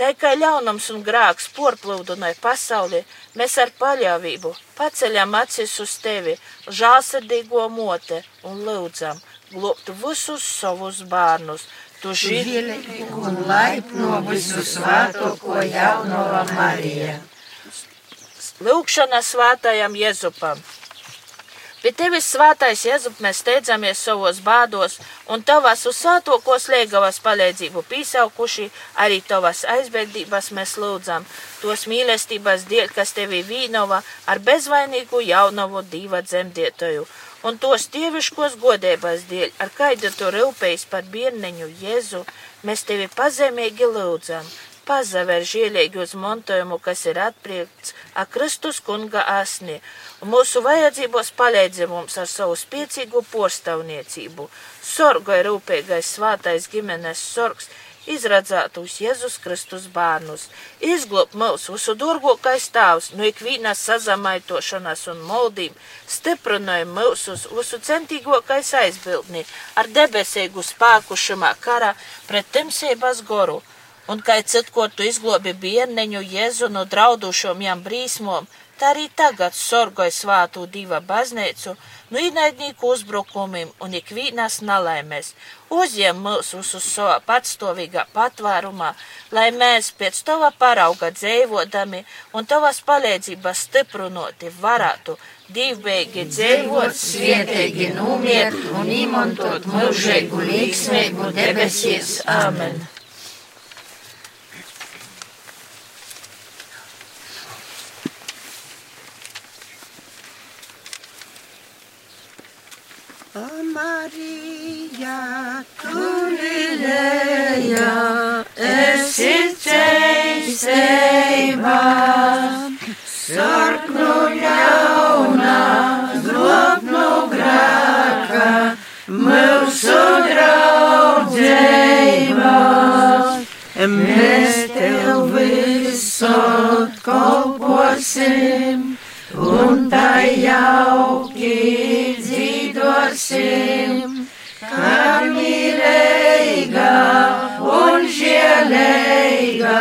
Tā kā ļaunums un grāks porplūdināja pasauli, mēs ar paļāvību paceļam acis uz tevi, žālsirdīgo mote un lūdzam, globt visus savus bērnus, tu žēlīgi un laipno visu svētoko jaunova Marija. Lūkšana svētajam Jēzupam. Pie tevis svētais Jēzup mēs steidzamies savos bādos, un tavas uz svētokos liegavas palīdzību pīsaukuši, arī tavas aizbēgdības mēs lūdzam, tos mīlestības dēļ, kas tevi vīnova ar bezvainīgu jaunavu diva dzemdietoju un tos dieviškos godēbās dēļ, ar kaidu tu rūpējas par bērniņu Jēzu, mēs tevi pazemīgi lūdzam. Pazaver žēlīgi uz montojumu, kas ir atpriekts ar Kristus kunga asni, un mūsu vajadzībos palīdzi mums ar savu spēcīgu porstavniecību. Sorgoja rūpīgais svātais ģimenes sorgs, izradzētus Jēzus Kristus bērnus, izglāb mūs visu durgākais tēvs no ikvienas sazamaitošanas un moldīm, stiprināja mūsus visu centīgākais aizbildni ar debesīgu spēku šimā kara pret timsības goru. Un kā citkot tu izglobi bērneņu Jēzu no draudušom jām brīsmom, tā arī tagad sorgoja svātu diva baznīcu no ienaidnieku uzbrukumiem un ikvīnās nalaimēs. Uzņem mūs uz savā patstovīgā patvērumā, lai mēs pēc tava parauga dzīvodami un tavas palīdzības stiprinoti varētu divbēgi dzīvot, svietīgi numiet un imantot mūžīgu līksmīgu debesīs. Amen! Marija, Galilēja, esi ceļstībā, sarknu ļaunā, globnu grāka, mūsu draudzībā. Mēs tev visot kalposim, un tā jauki dzīvosim, kā mīlīga un žēlīga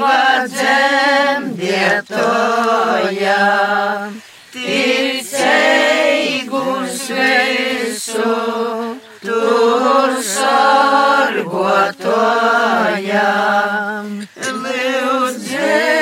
diva dzemdietoja, ticeigus visu, tur sorgotoja, lūdzu.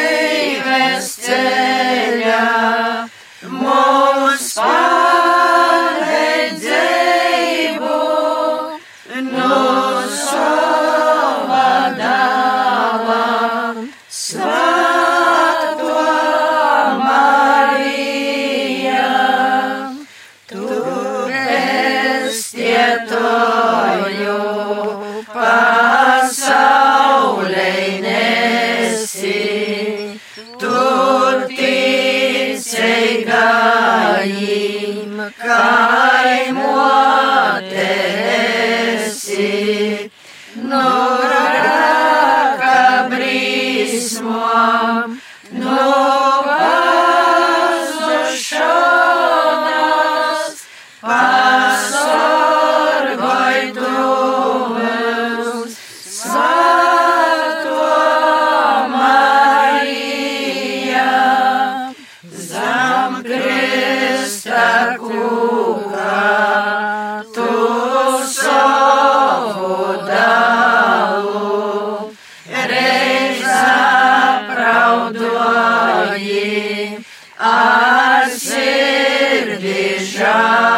shine.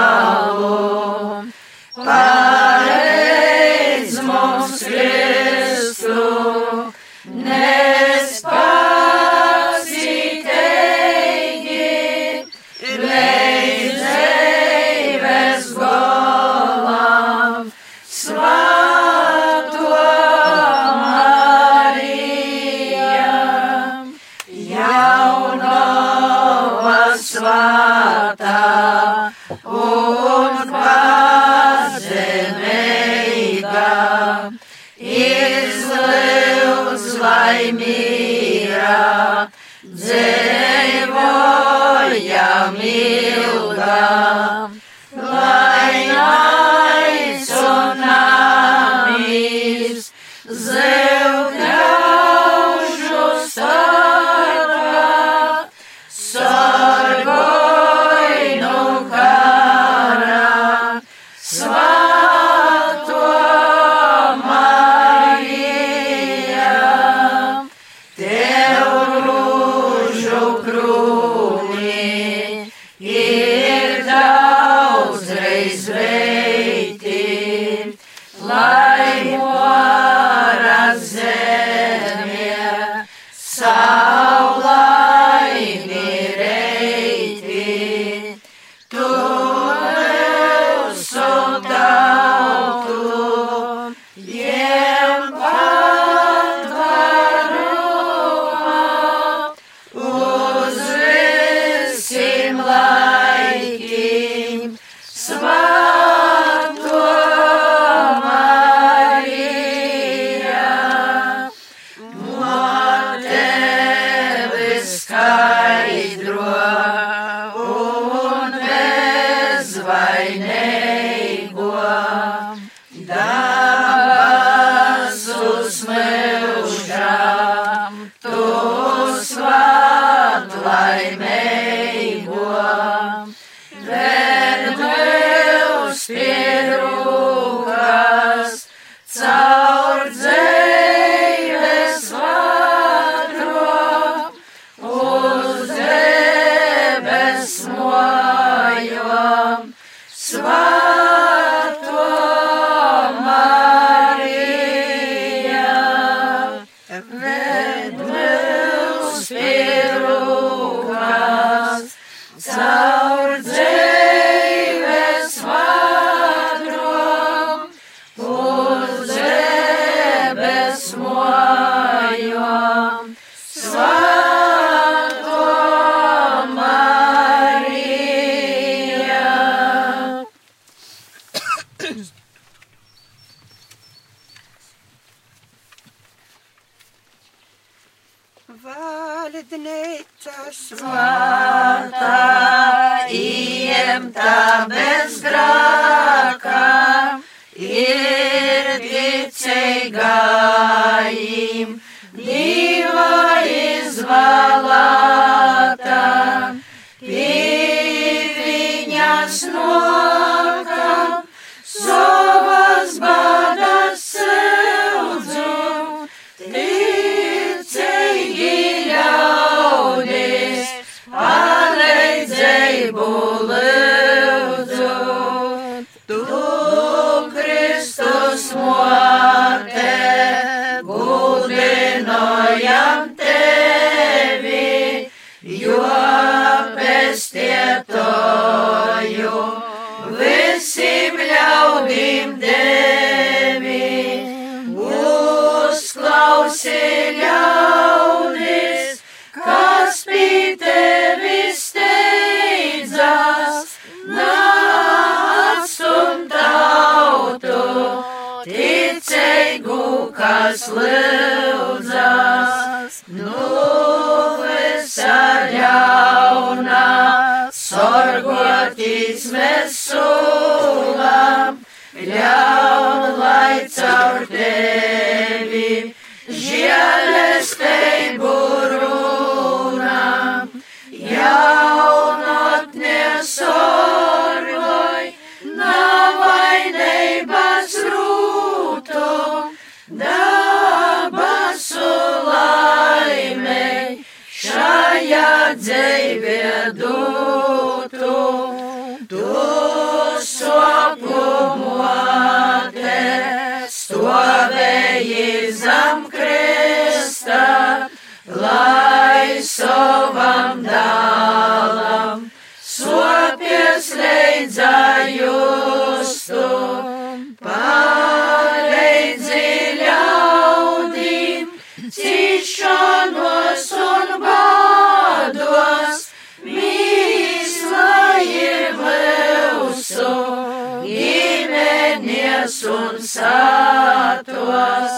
Un sātos,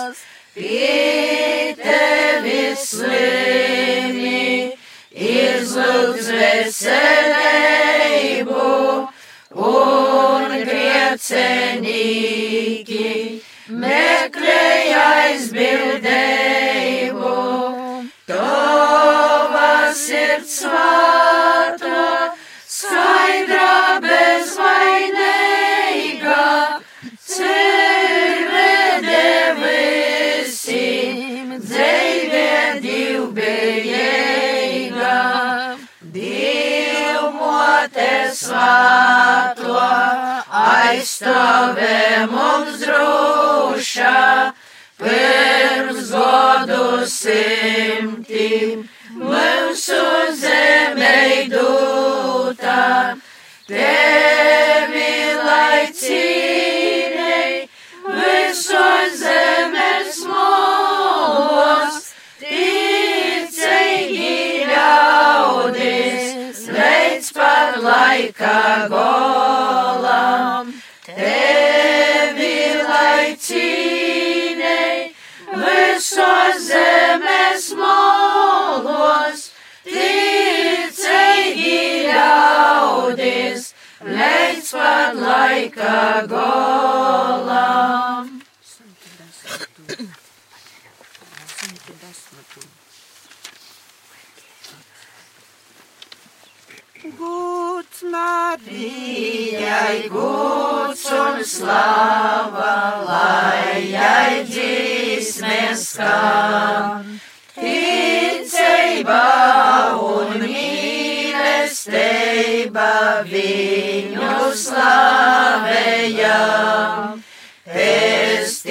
pie tevis slimi, izlūdz veselību un griecenīgi, meklēja aizbildību, tava sirds svāto, skaidra bezvainīga, divbējīga, divmote svāto, aizstāvē mums drošā, pirms godu simtim, mūsu zemē dūtā, tevi laicīnei, visu zemes molos, pat laika golam, tevi laicīnei, visu zemes molos, ticīgi ļaudis, līdz pat laika golam. Guds Marijai, Guds un slava, lai jai dzīsmes skan. Ticība un mīlestība viņu slavējam. Pestietojam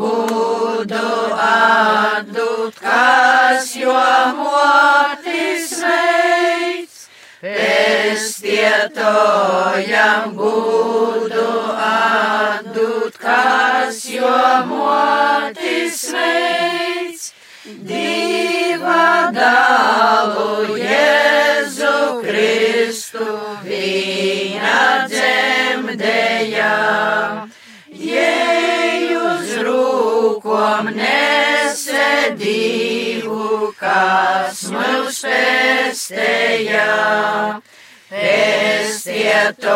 gudu atdūt, kas jo motis veids. Pestietojam gudu atdūt, kas jo motis veids. Dieva dalu Jēzu Kristu viņa dzemdējā. Jējus rūkom nesedīvu, kas mūs pestējā. Pestietojam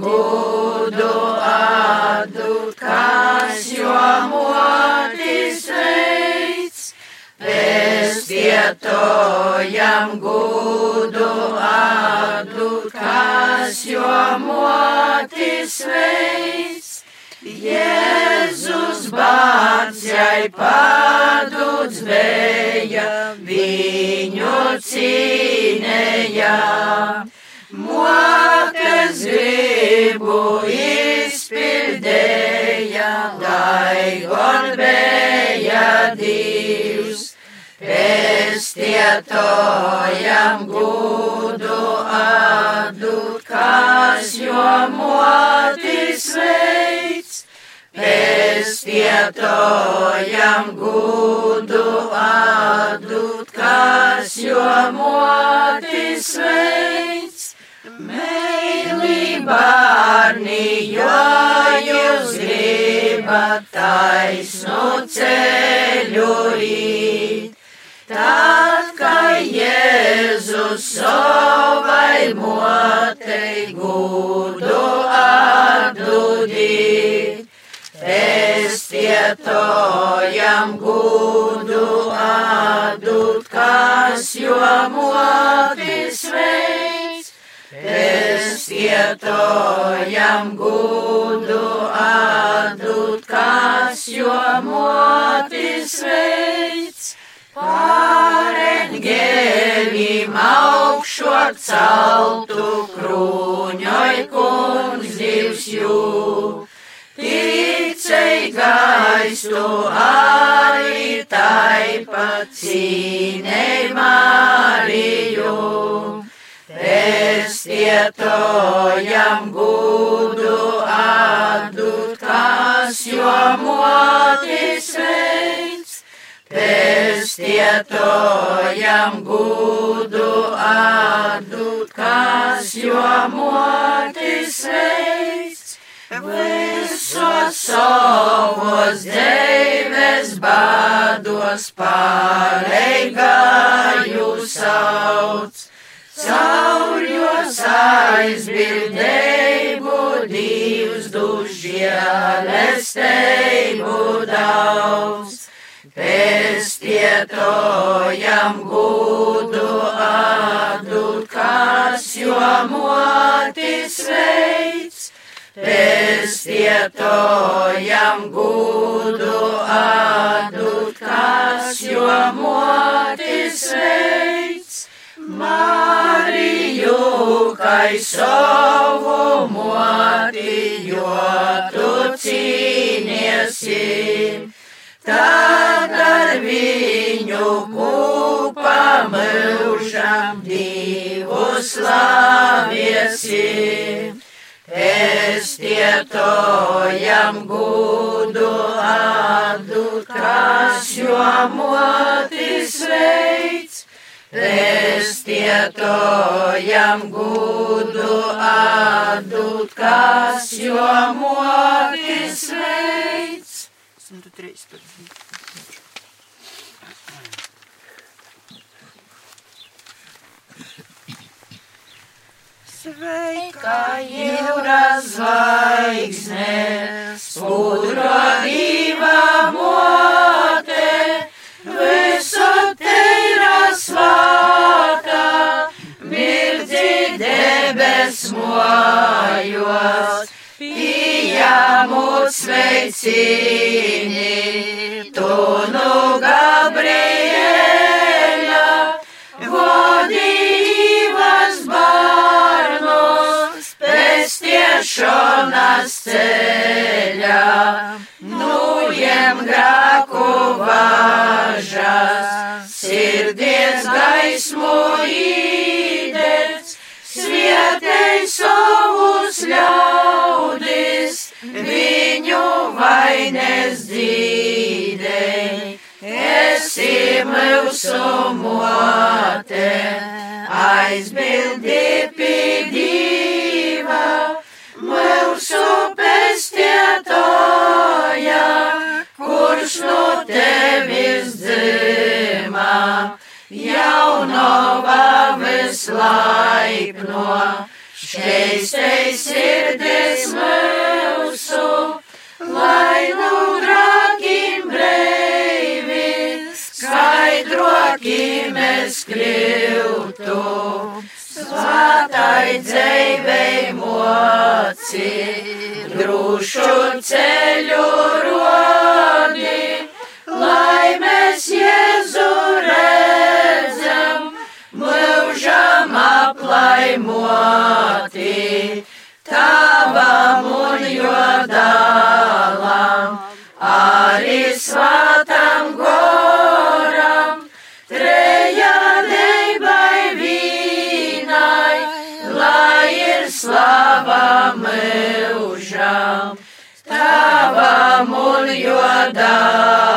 gudu atdūt, kas jo motis veids. Pestietojam gudu atdūt, kas jo motis veids. Jēzus bārds jai padūts bija, viņu cīnēja. Motes gribu izpildēja, lai gan bija divs. Pestietojam gudu atdūt, kas jo motis veids. Pestietojam gudu atdūt, kas jo motis veids. Meili bārni, jo jūs grib. pa taisnu ceļu īt. Tad, kā Jēzus savai motei gudu atdudīt, Estietojam gudu atdūt, kas jo motis veids. Estietojam gudu atdūt, kas jo motis veids. Pāreņģēlim augšo celtu krūņoj kungs divs jū. Ticei gaistu arī taipat cīnei Mariju. Pestietojam gudu atdūt, kas jo motis veids. Pestietojam gudu atdūt, kas jo motis veids. Visos savos deives bādos pāreigāju sauc. Caur jos aizbildēju divus dušielesteibu daudz. Pestietojam gudu atdūt, kas jo motis veids. Pestietojam gudu atdūt, kas jo motis veids. Mariju, kai savu moti, jo tu cīniesi. Tad ar viņu kopā mūžam divu slaviesi. Estietojam gudu atdūt, kas jo motis veids. Estietojam gudu atdūt, kas jo motis veids. 113. Sveika, jūra zvaigzne, spudro diva mote, visu teira svāta, mirdzi debes mojos, pieņemot sveicini, tu nu Gabriela, vodības bārnus, pestiešanas ceļā, nujem grāku važas, sirdies gaismu īdēts, svietei savus ļaudis, viņu vaines dzīdei. Esi mūsu mote, aizbildi pīdīva, mūsu pestietoja, kurš no tevis dzimā, jaunova vislaipno, šeistei sirdis mūsu, lai lūgrakim breivi, skaidrokim es kļūtu, svātai dzīvei moci, drūšu ceļu rodi, lai mēs Jēzu aplaimoti, tavam un jodalam, arī svātam goram, trejādeibai vīnai, lai ir slava mūžam, tavam un jodalam,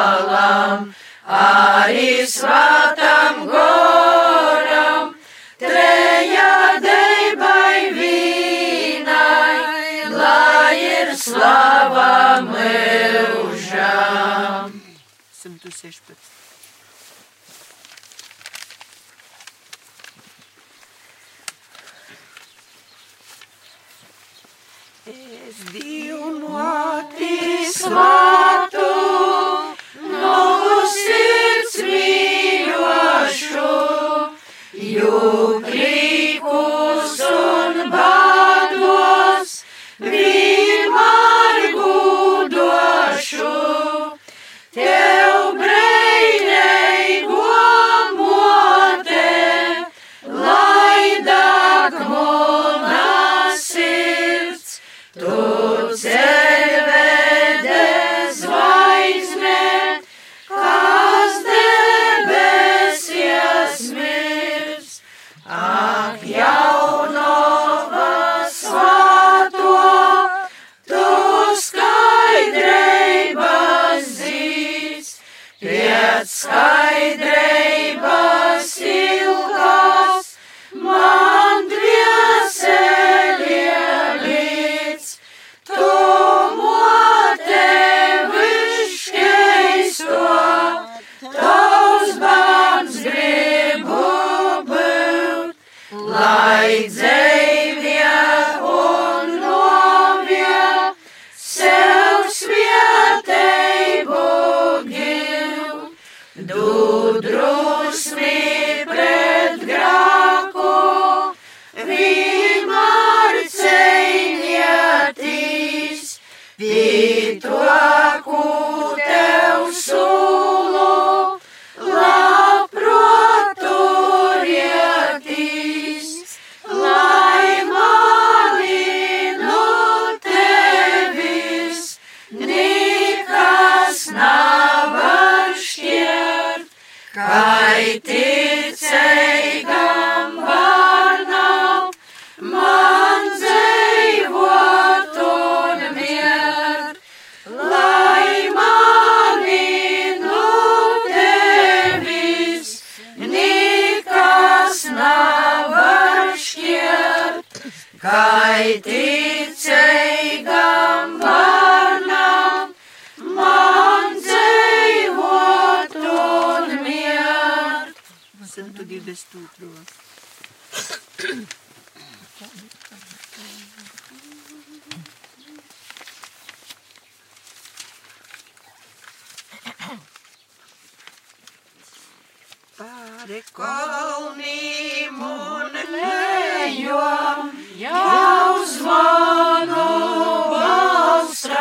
arī svātam eu já. Se me tu seres Pāri kalniem un lejām, Jau zvanu valsts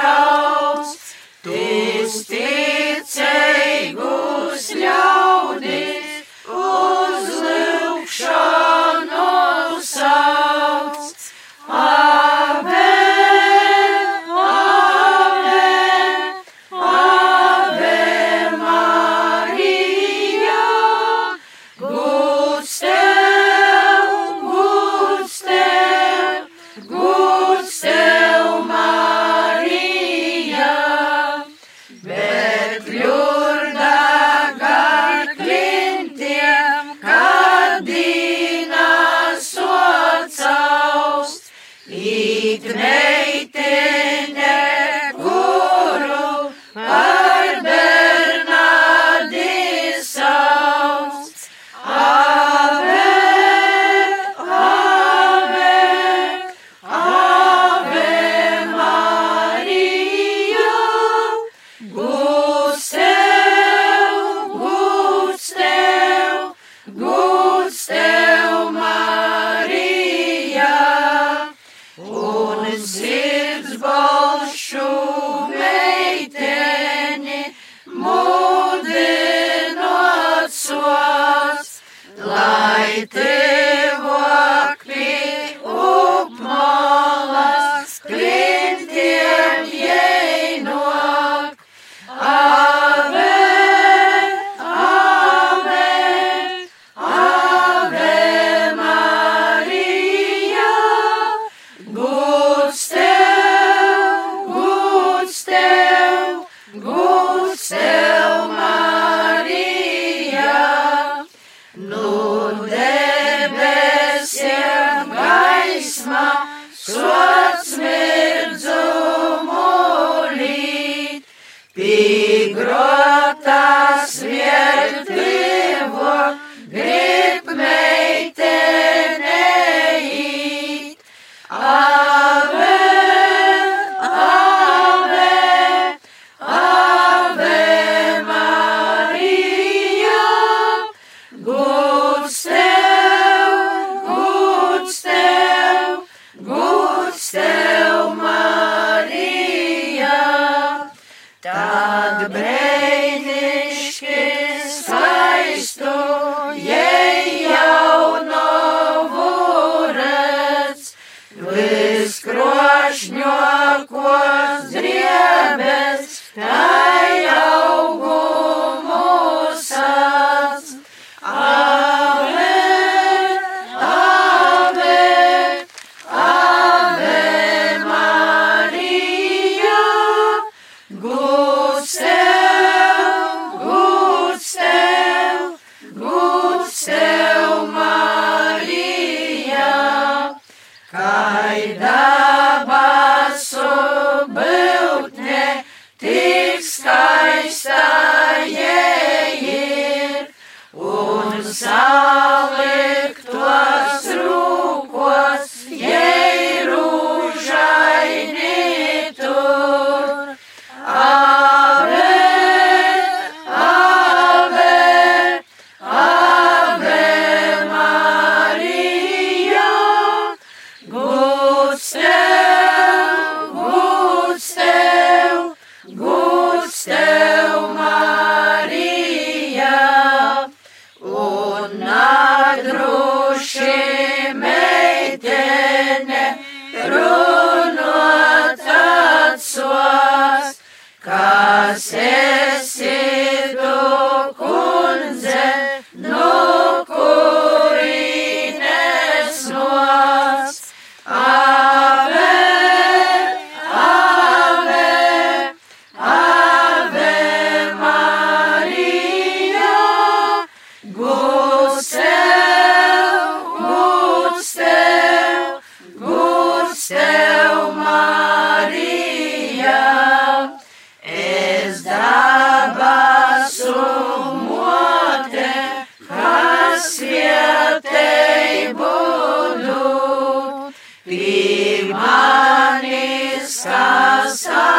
kas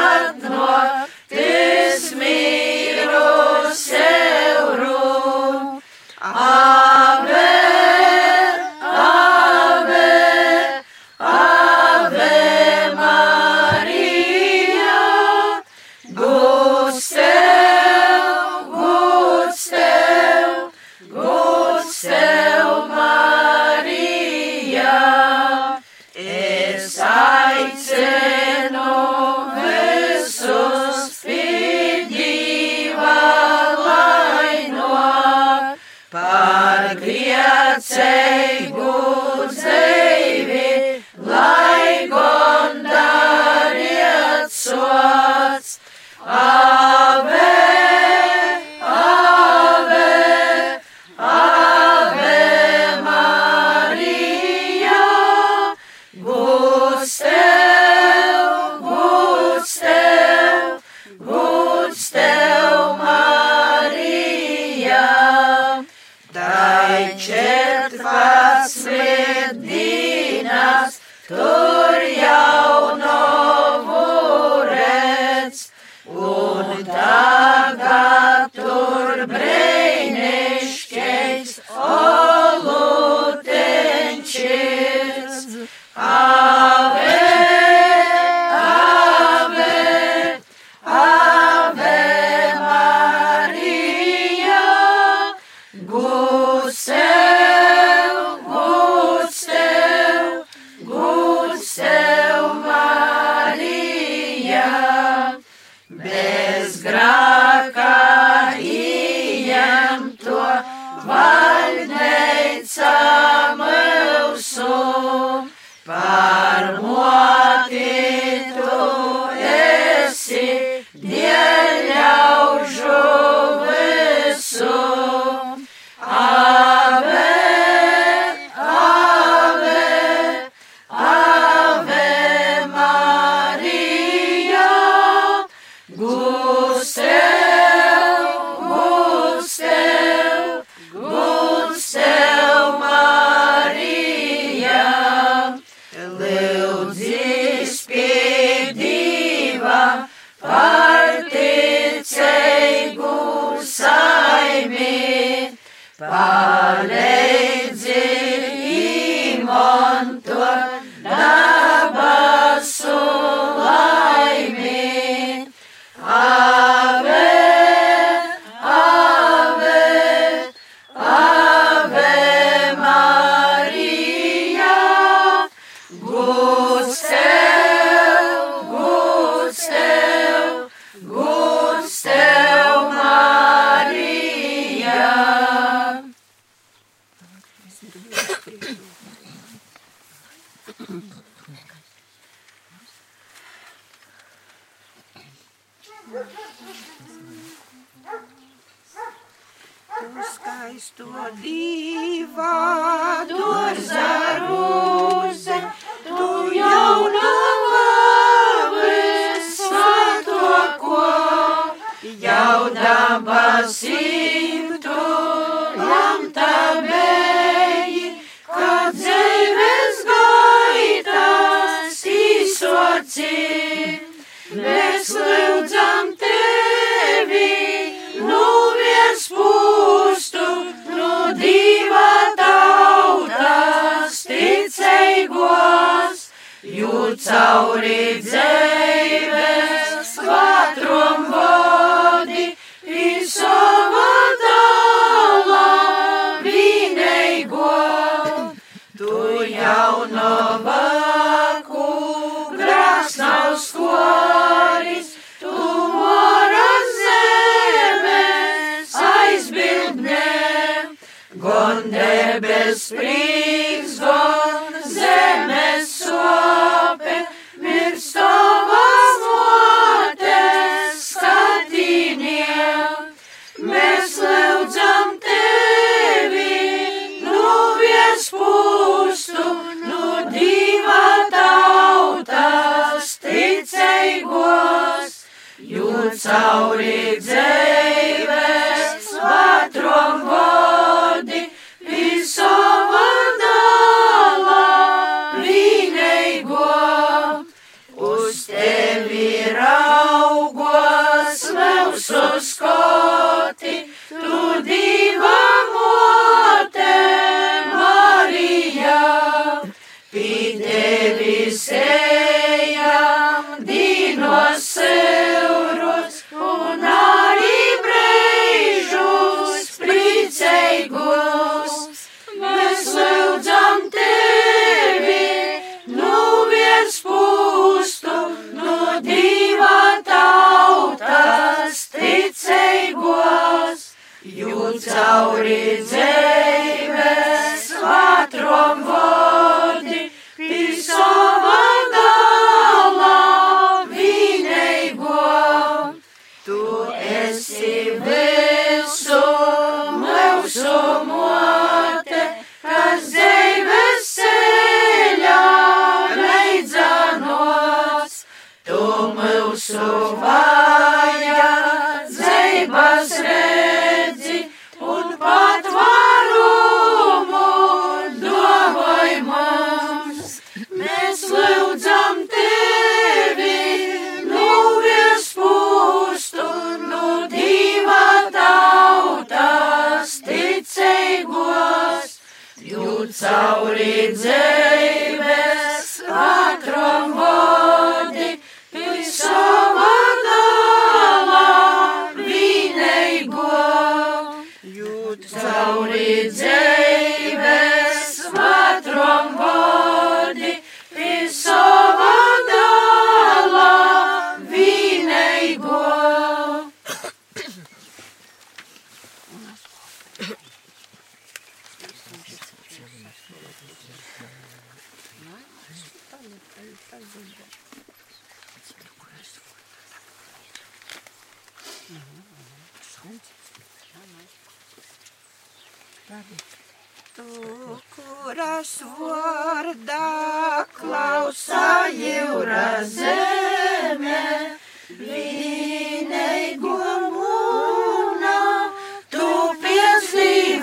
live.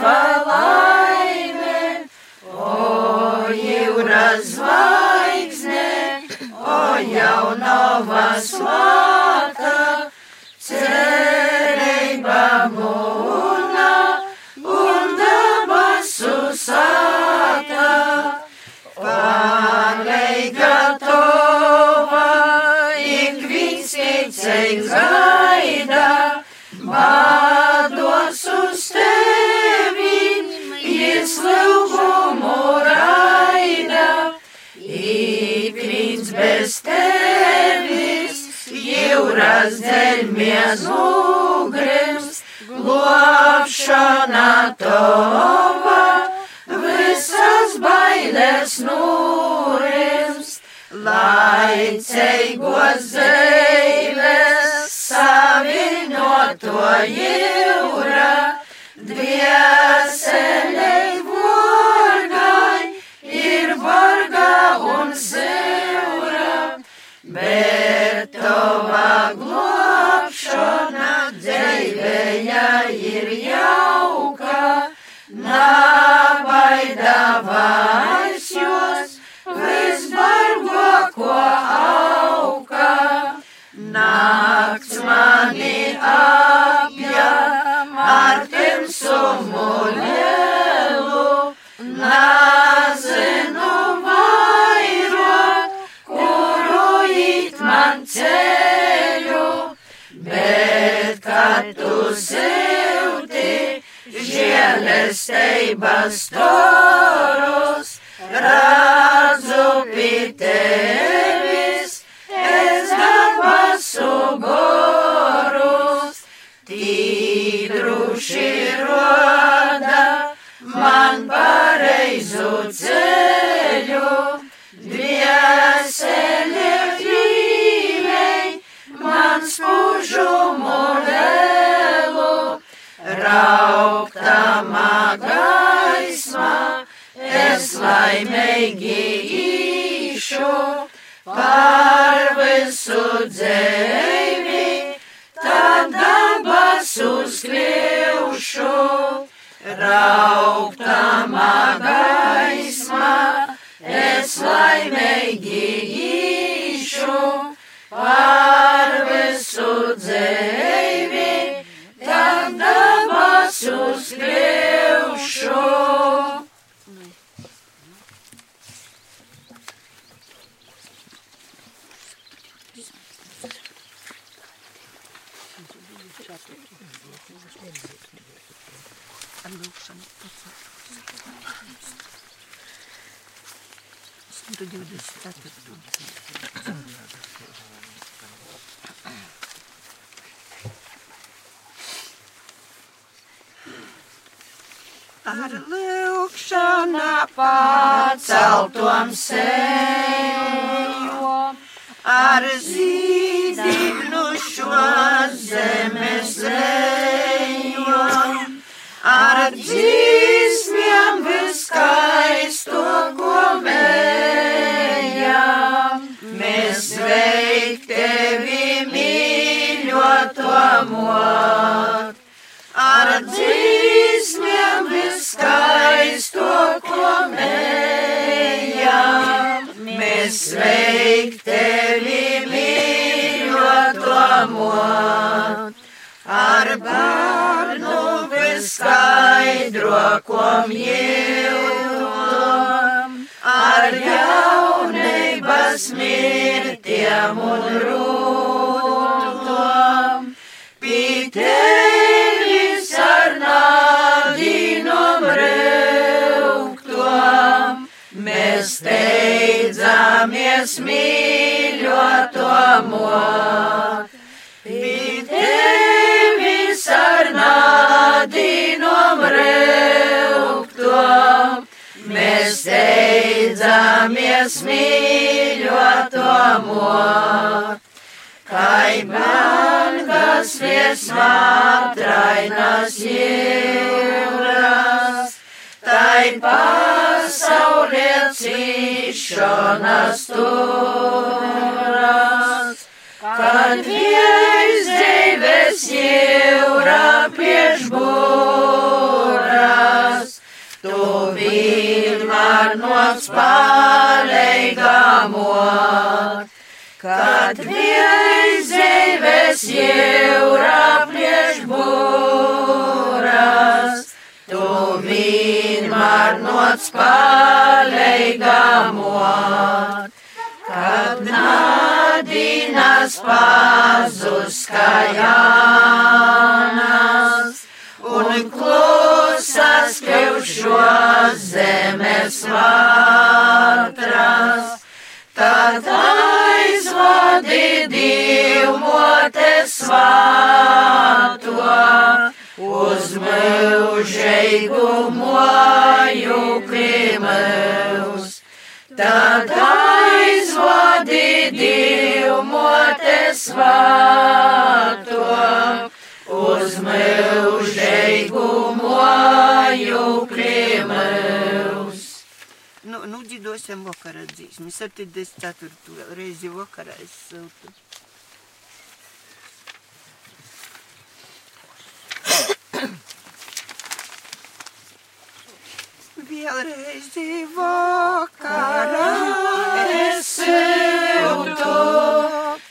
palaime, o jūras zvaigzne, o jaunava svaigzne. uz ugrims, glābšana tova, visas bailes nūrims, lai ceigos zemes saviņoto jūra, dvieselei vorgai ir varga un seura, bet tova glābšana ideja ir jauka, nabaidavaisios visbargo, ko auka. Nakts mani apjām ar tiem sumulēlu, nazinu vairo, kuru it man ceļu bet kad tu silti, žēlestības torus, redzu pie tevis, es dabasu gorus, tīdruši roda man pareizu ceļu, dvieseli man spūžumu dēlu, rauktamā gaismā, es laimīgi īšu par visu dzēvi, tad dabas uzkļaušu, rauktamā dzēvi, tad dabas uzkļaušu. Ar lūkšanā paceltom seju, ar zīdīgnu šo zemes leju, ar dzīsmiem viskaisto, ko mējam. Mēs veik tevi mīļoto mot, ar dzīsmiem viskaisto, ko mējam. Mēs veik tevi mīļoto mot, ar bērnu viskaidro, ko mīļotam, ar jaunības mirtiem un rūtom. Pitevis reuktom, mēs steidzamies mīļoto mot. Pitevis ar nādīnom reuktom, mēs steidzamies mīļoto mot. Kai bangas viesmātrainas jūras, tai pasaulē cīšanas turas, kad viens dzīves jūra piešbūras, tu vienmēr nots palīgamot. Kad viens dzīves jūra priešbūras, tu vienmēr nots palīgamot. Kad nādīnas pazus kājānas un klusas kļūšos zemes vatras, tad aizvadi divmote svāto uz mūžīgu moju krimēus. Tad aizvadi divmote svāto uz mūžīgu moju krimēus. Nu, nu dzidosim vakarā dzīsmi. 74. reizi vakarā es siltu. Vēlreiz vakarā es siltu,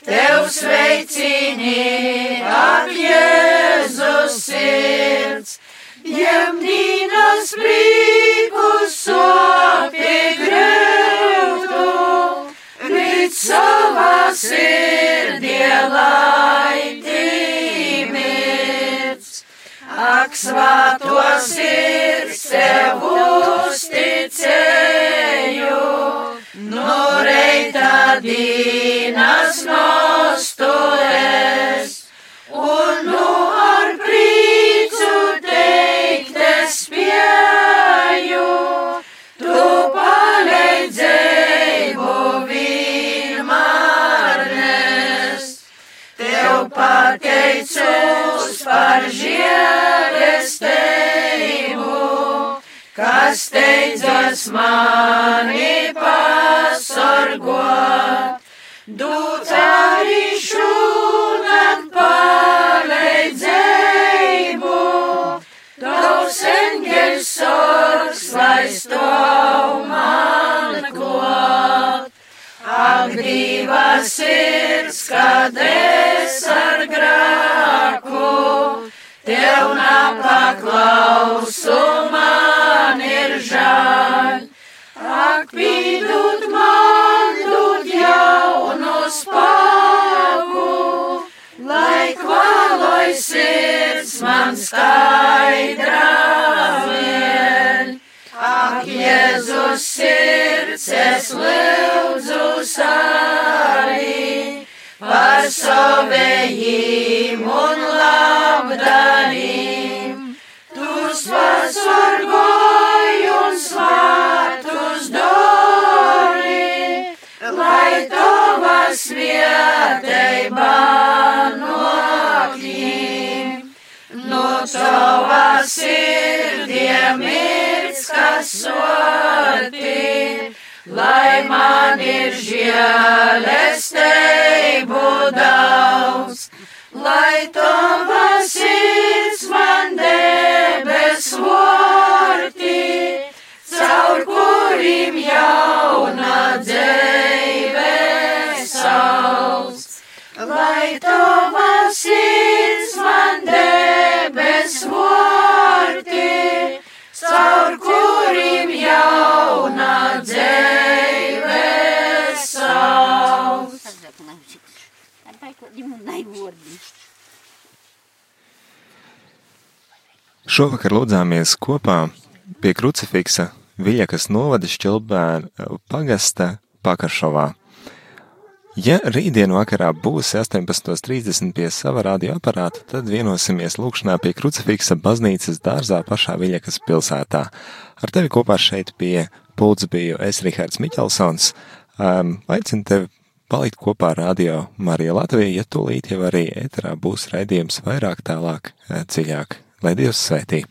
tev sveicini ar Jēzus sirds, jemdīnas prīkus sopī grūtu, rīt savā sirds. dielaidīmīts. Ak, svāto sirds tev uzticēju, no reita dīnas nostoes, un nu pateicos par žēlestību, kas steidzas mani pasargot. Dūts arī šūnat palīdzēju, tavs eņģeļs sorgs, lai stāv man. Ak, diva sirds, kad es ar grāku, tev nepaklausu, man ir žēl. Ak, pīdut man, dod jaunu spēku, lai kvaloj sirds man skaidrā vien. Ak, Jēzus sirds, es lūdzu arī par savējiem un labdarīm. Tu pasargoji un svātus dori, lai tava svieteiba nokiem. No tava sirdiem ir kas soti, lai man ir žēlestību daudz, lai tava sirds man debes vorti, caur kurim jauna dzīve sauc. Lai tava sirds man debes vorti, caur kurim jauna dzīve sauc. Šovakar lūdzāmies kopā pie krucifiksa Viļakas novada šķilbēra pagasta Pakaršovā. Ja rītdien vakarā būs 18.30 pie sava radioaparāta, tad vienosimies lūkšanā pie krucifiksa baznīcas dārzā pašā Viļakas pilsētā. Ar tevi kopā šeit pie pults biju es, Rihards Miķelsons. Um, aicinu tevi palikt kopā ar radio Marija Latvija, ja tūlīt jau arī ēterā būs raidījums vairāk tālāk, dziļāk. Lai Dievs svētī!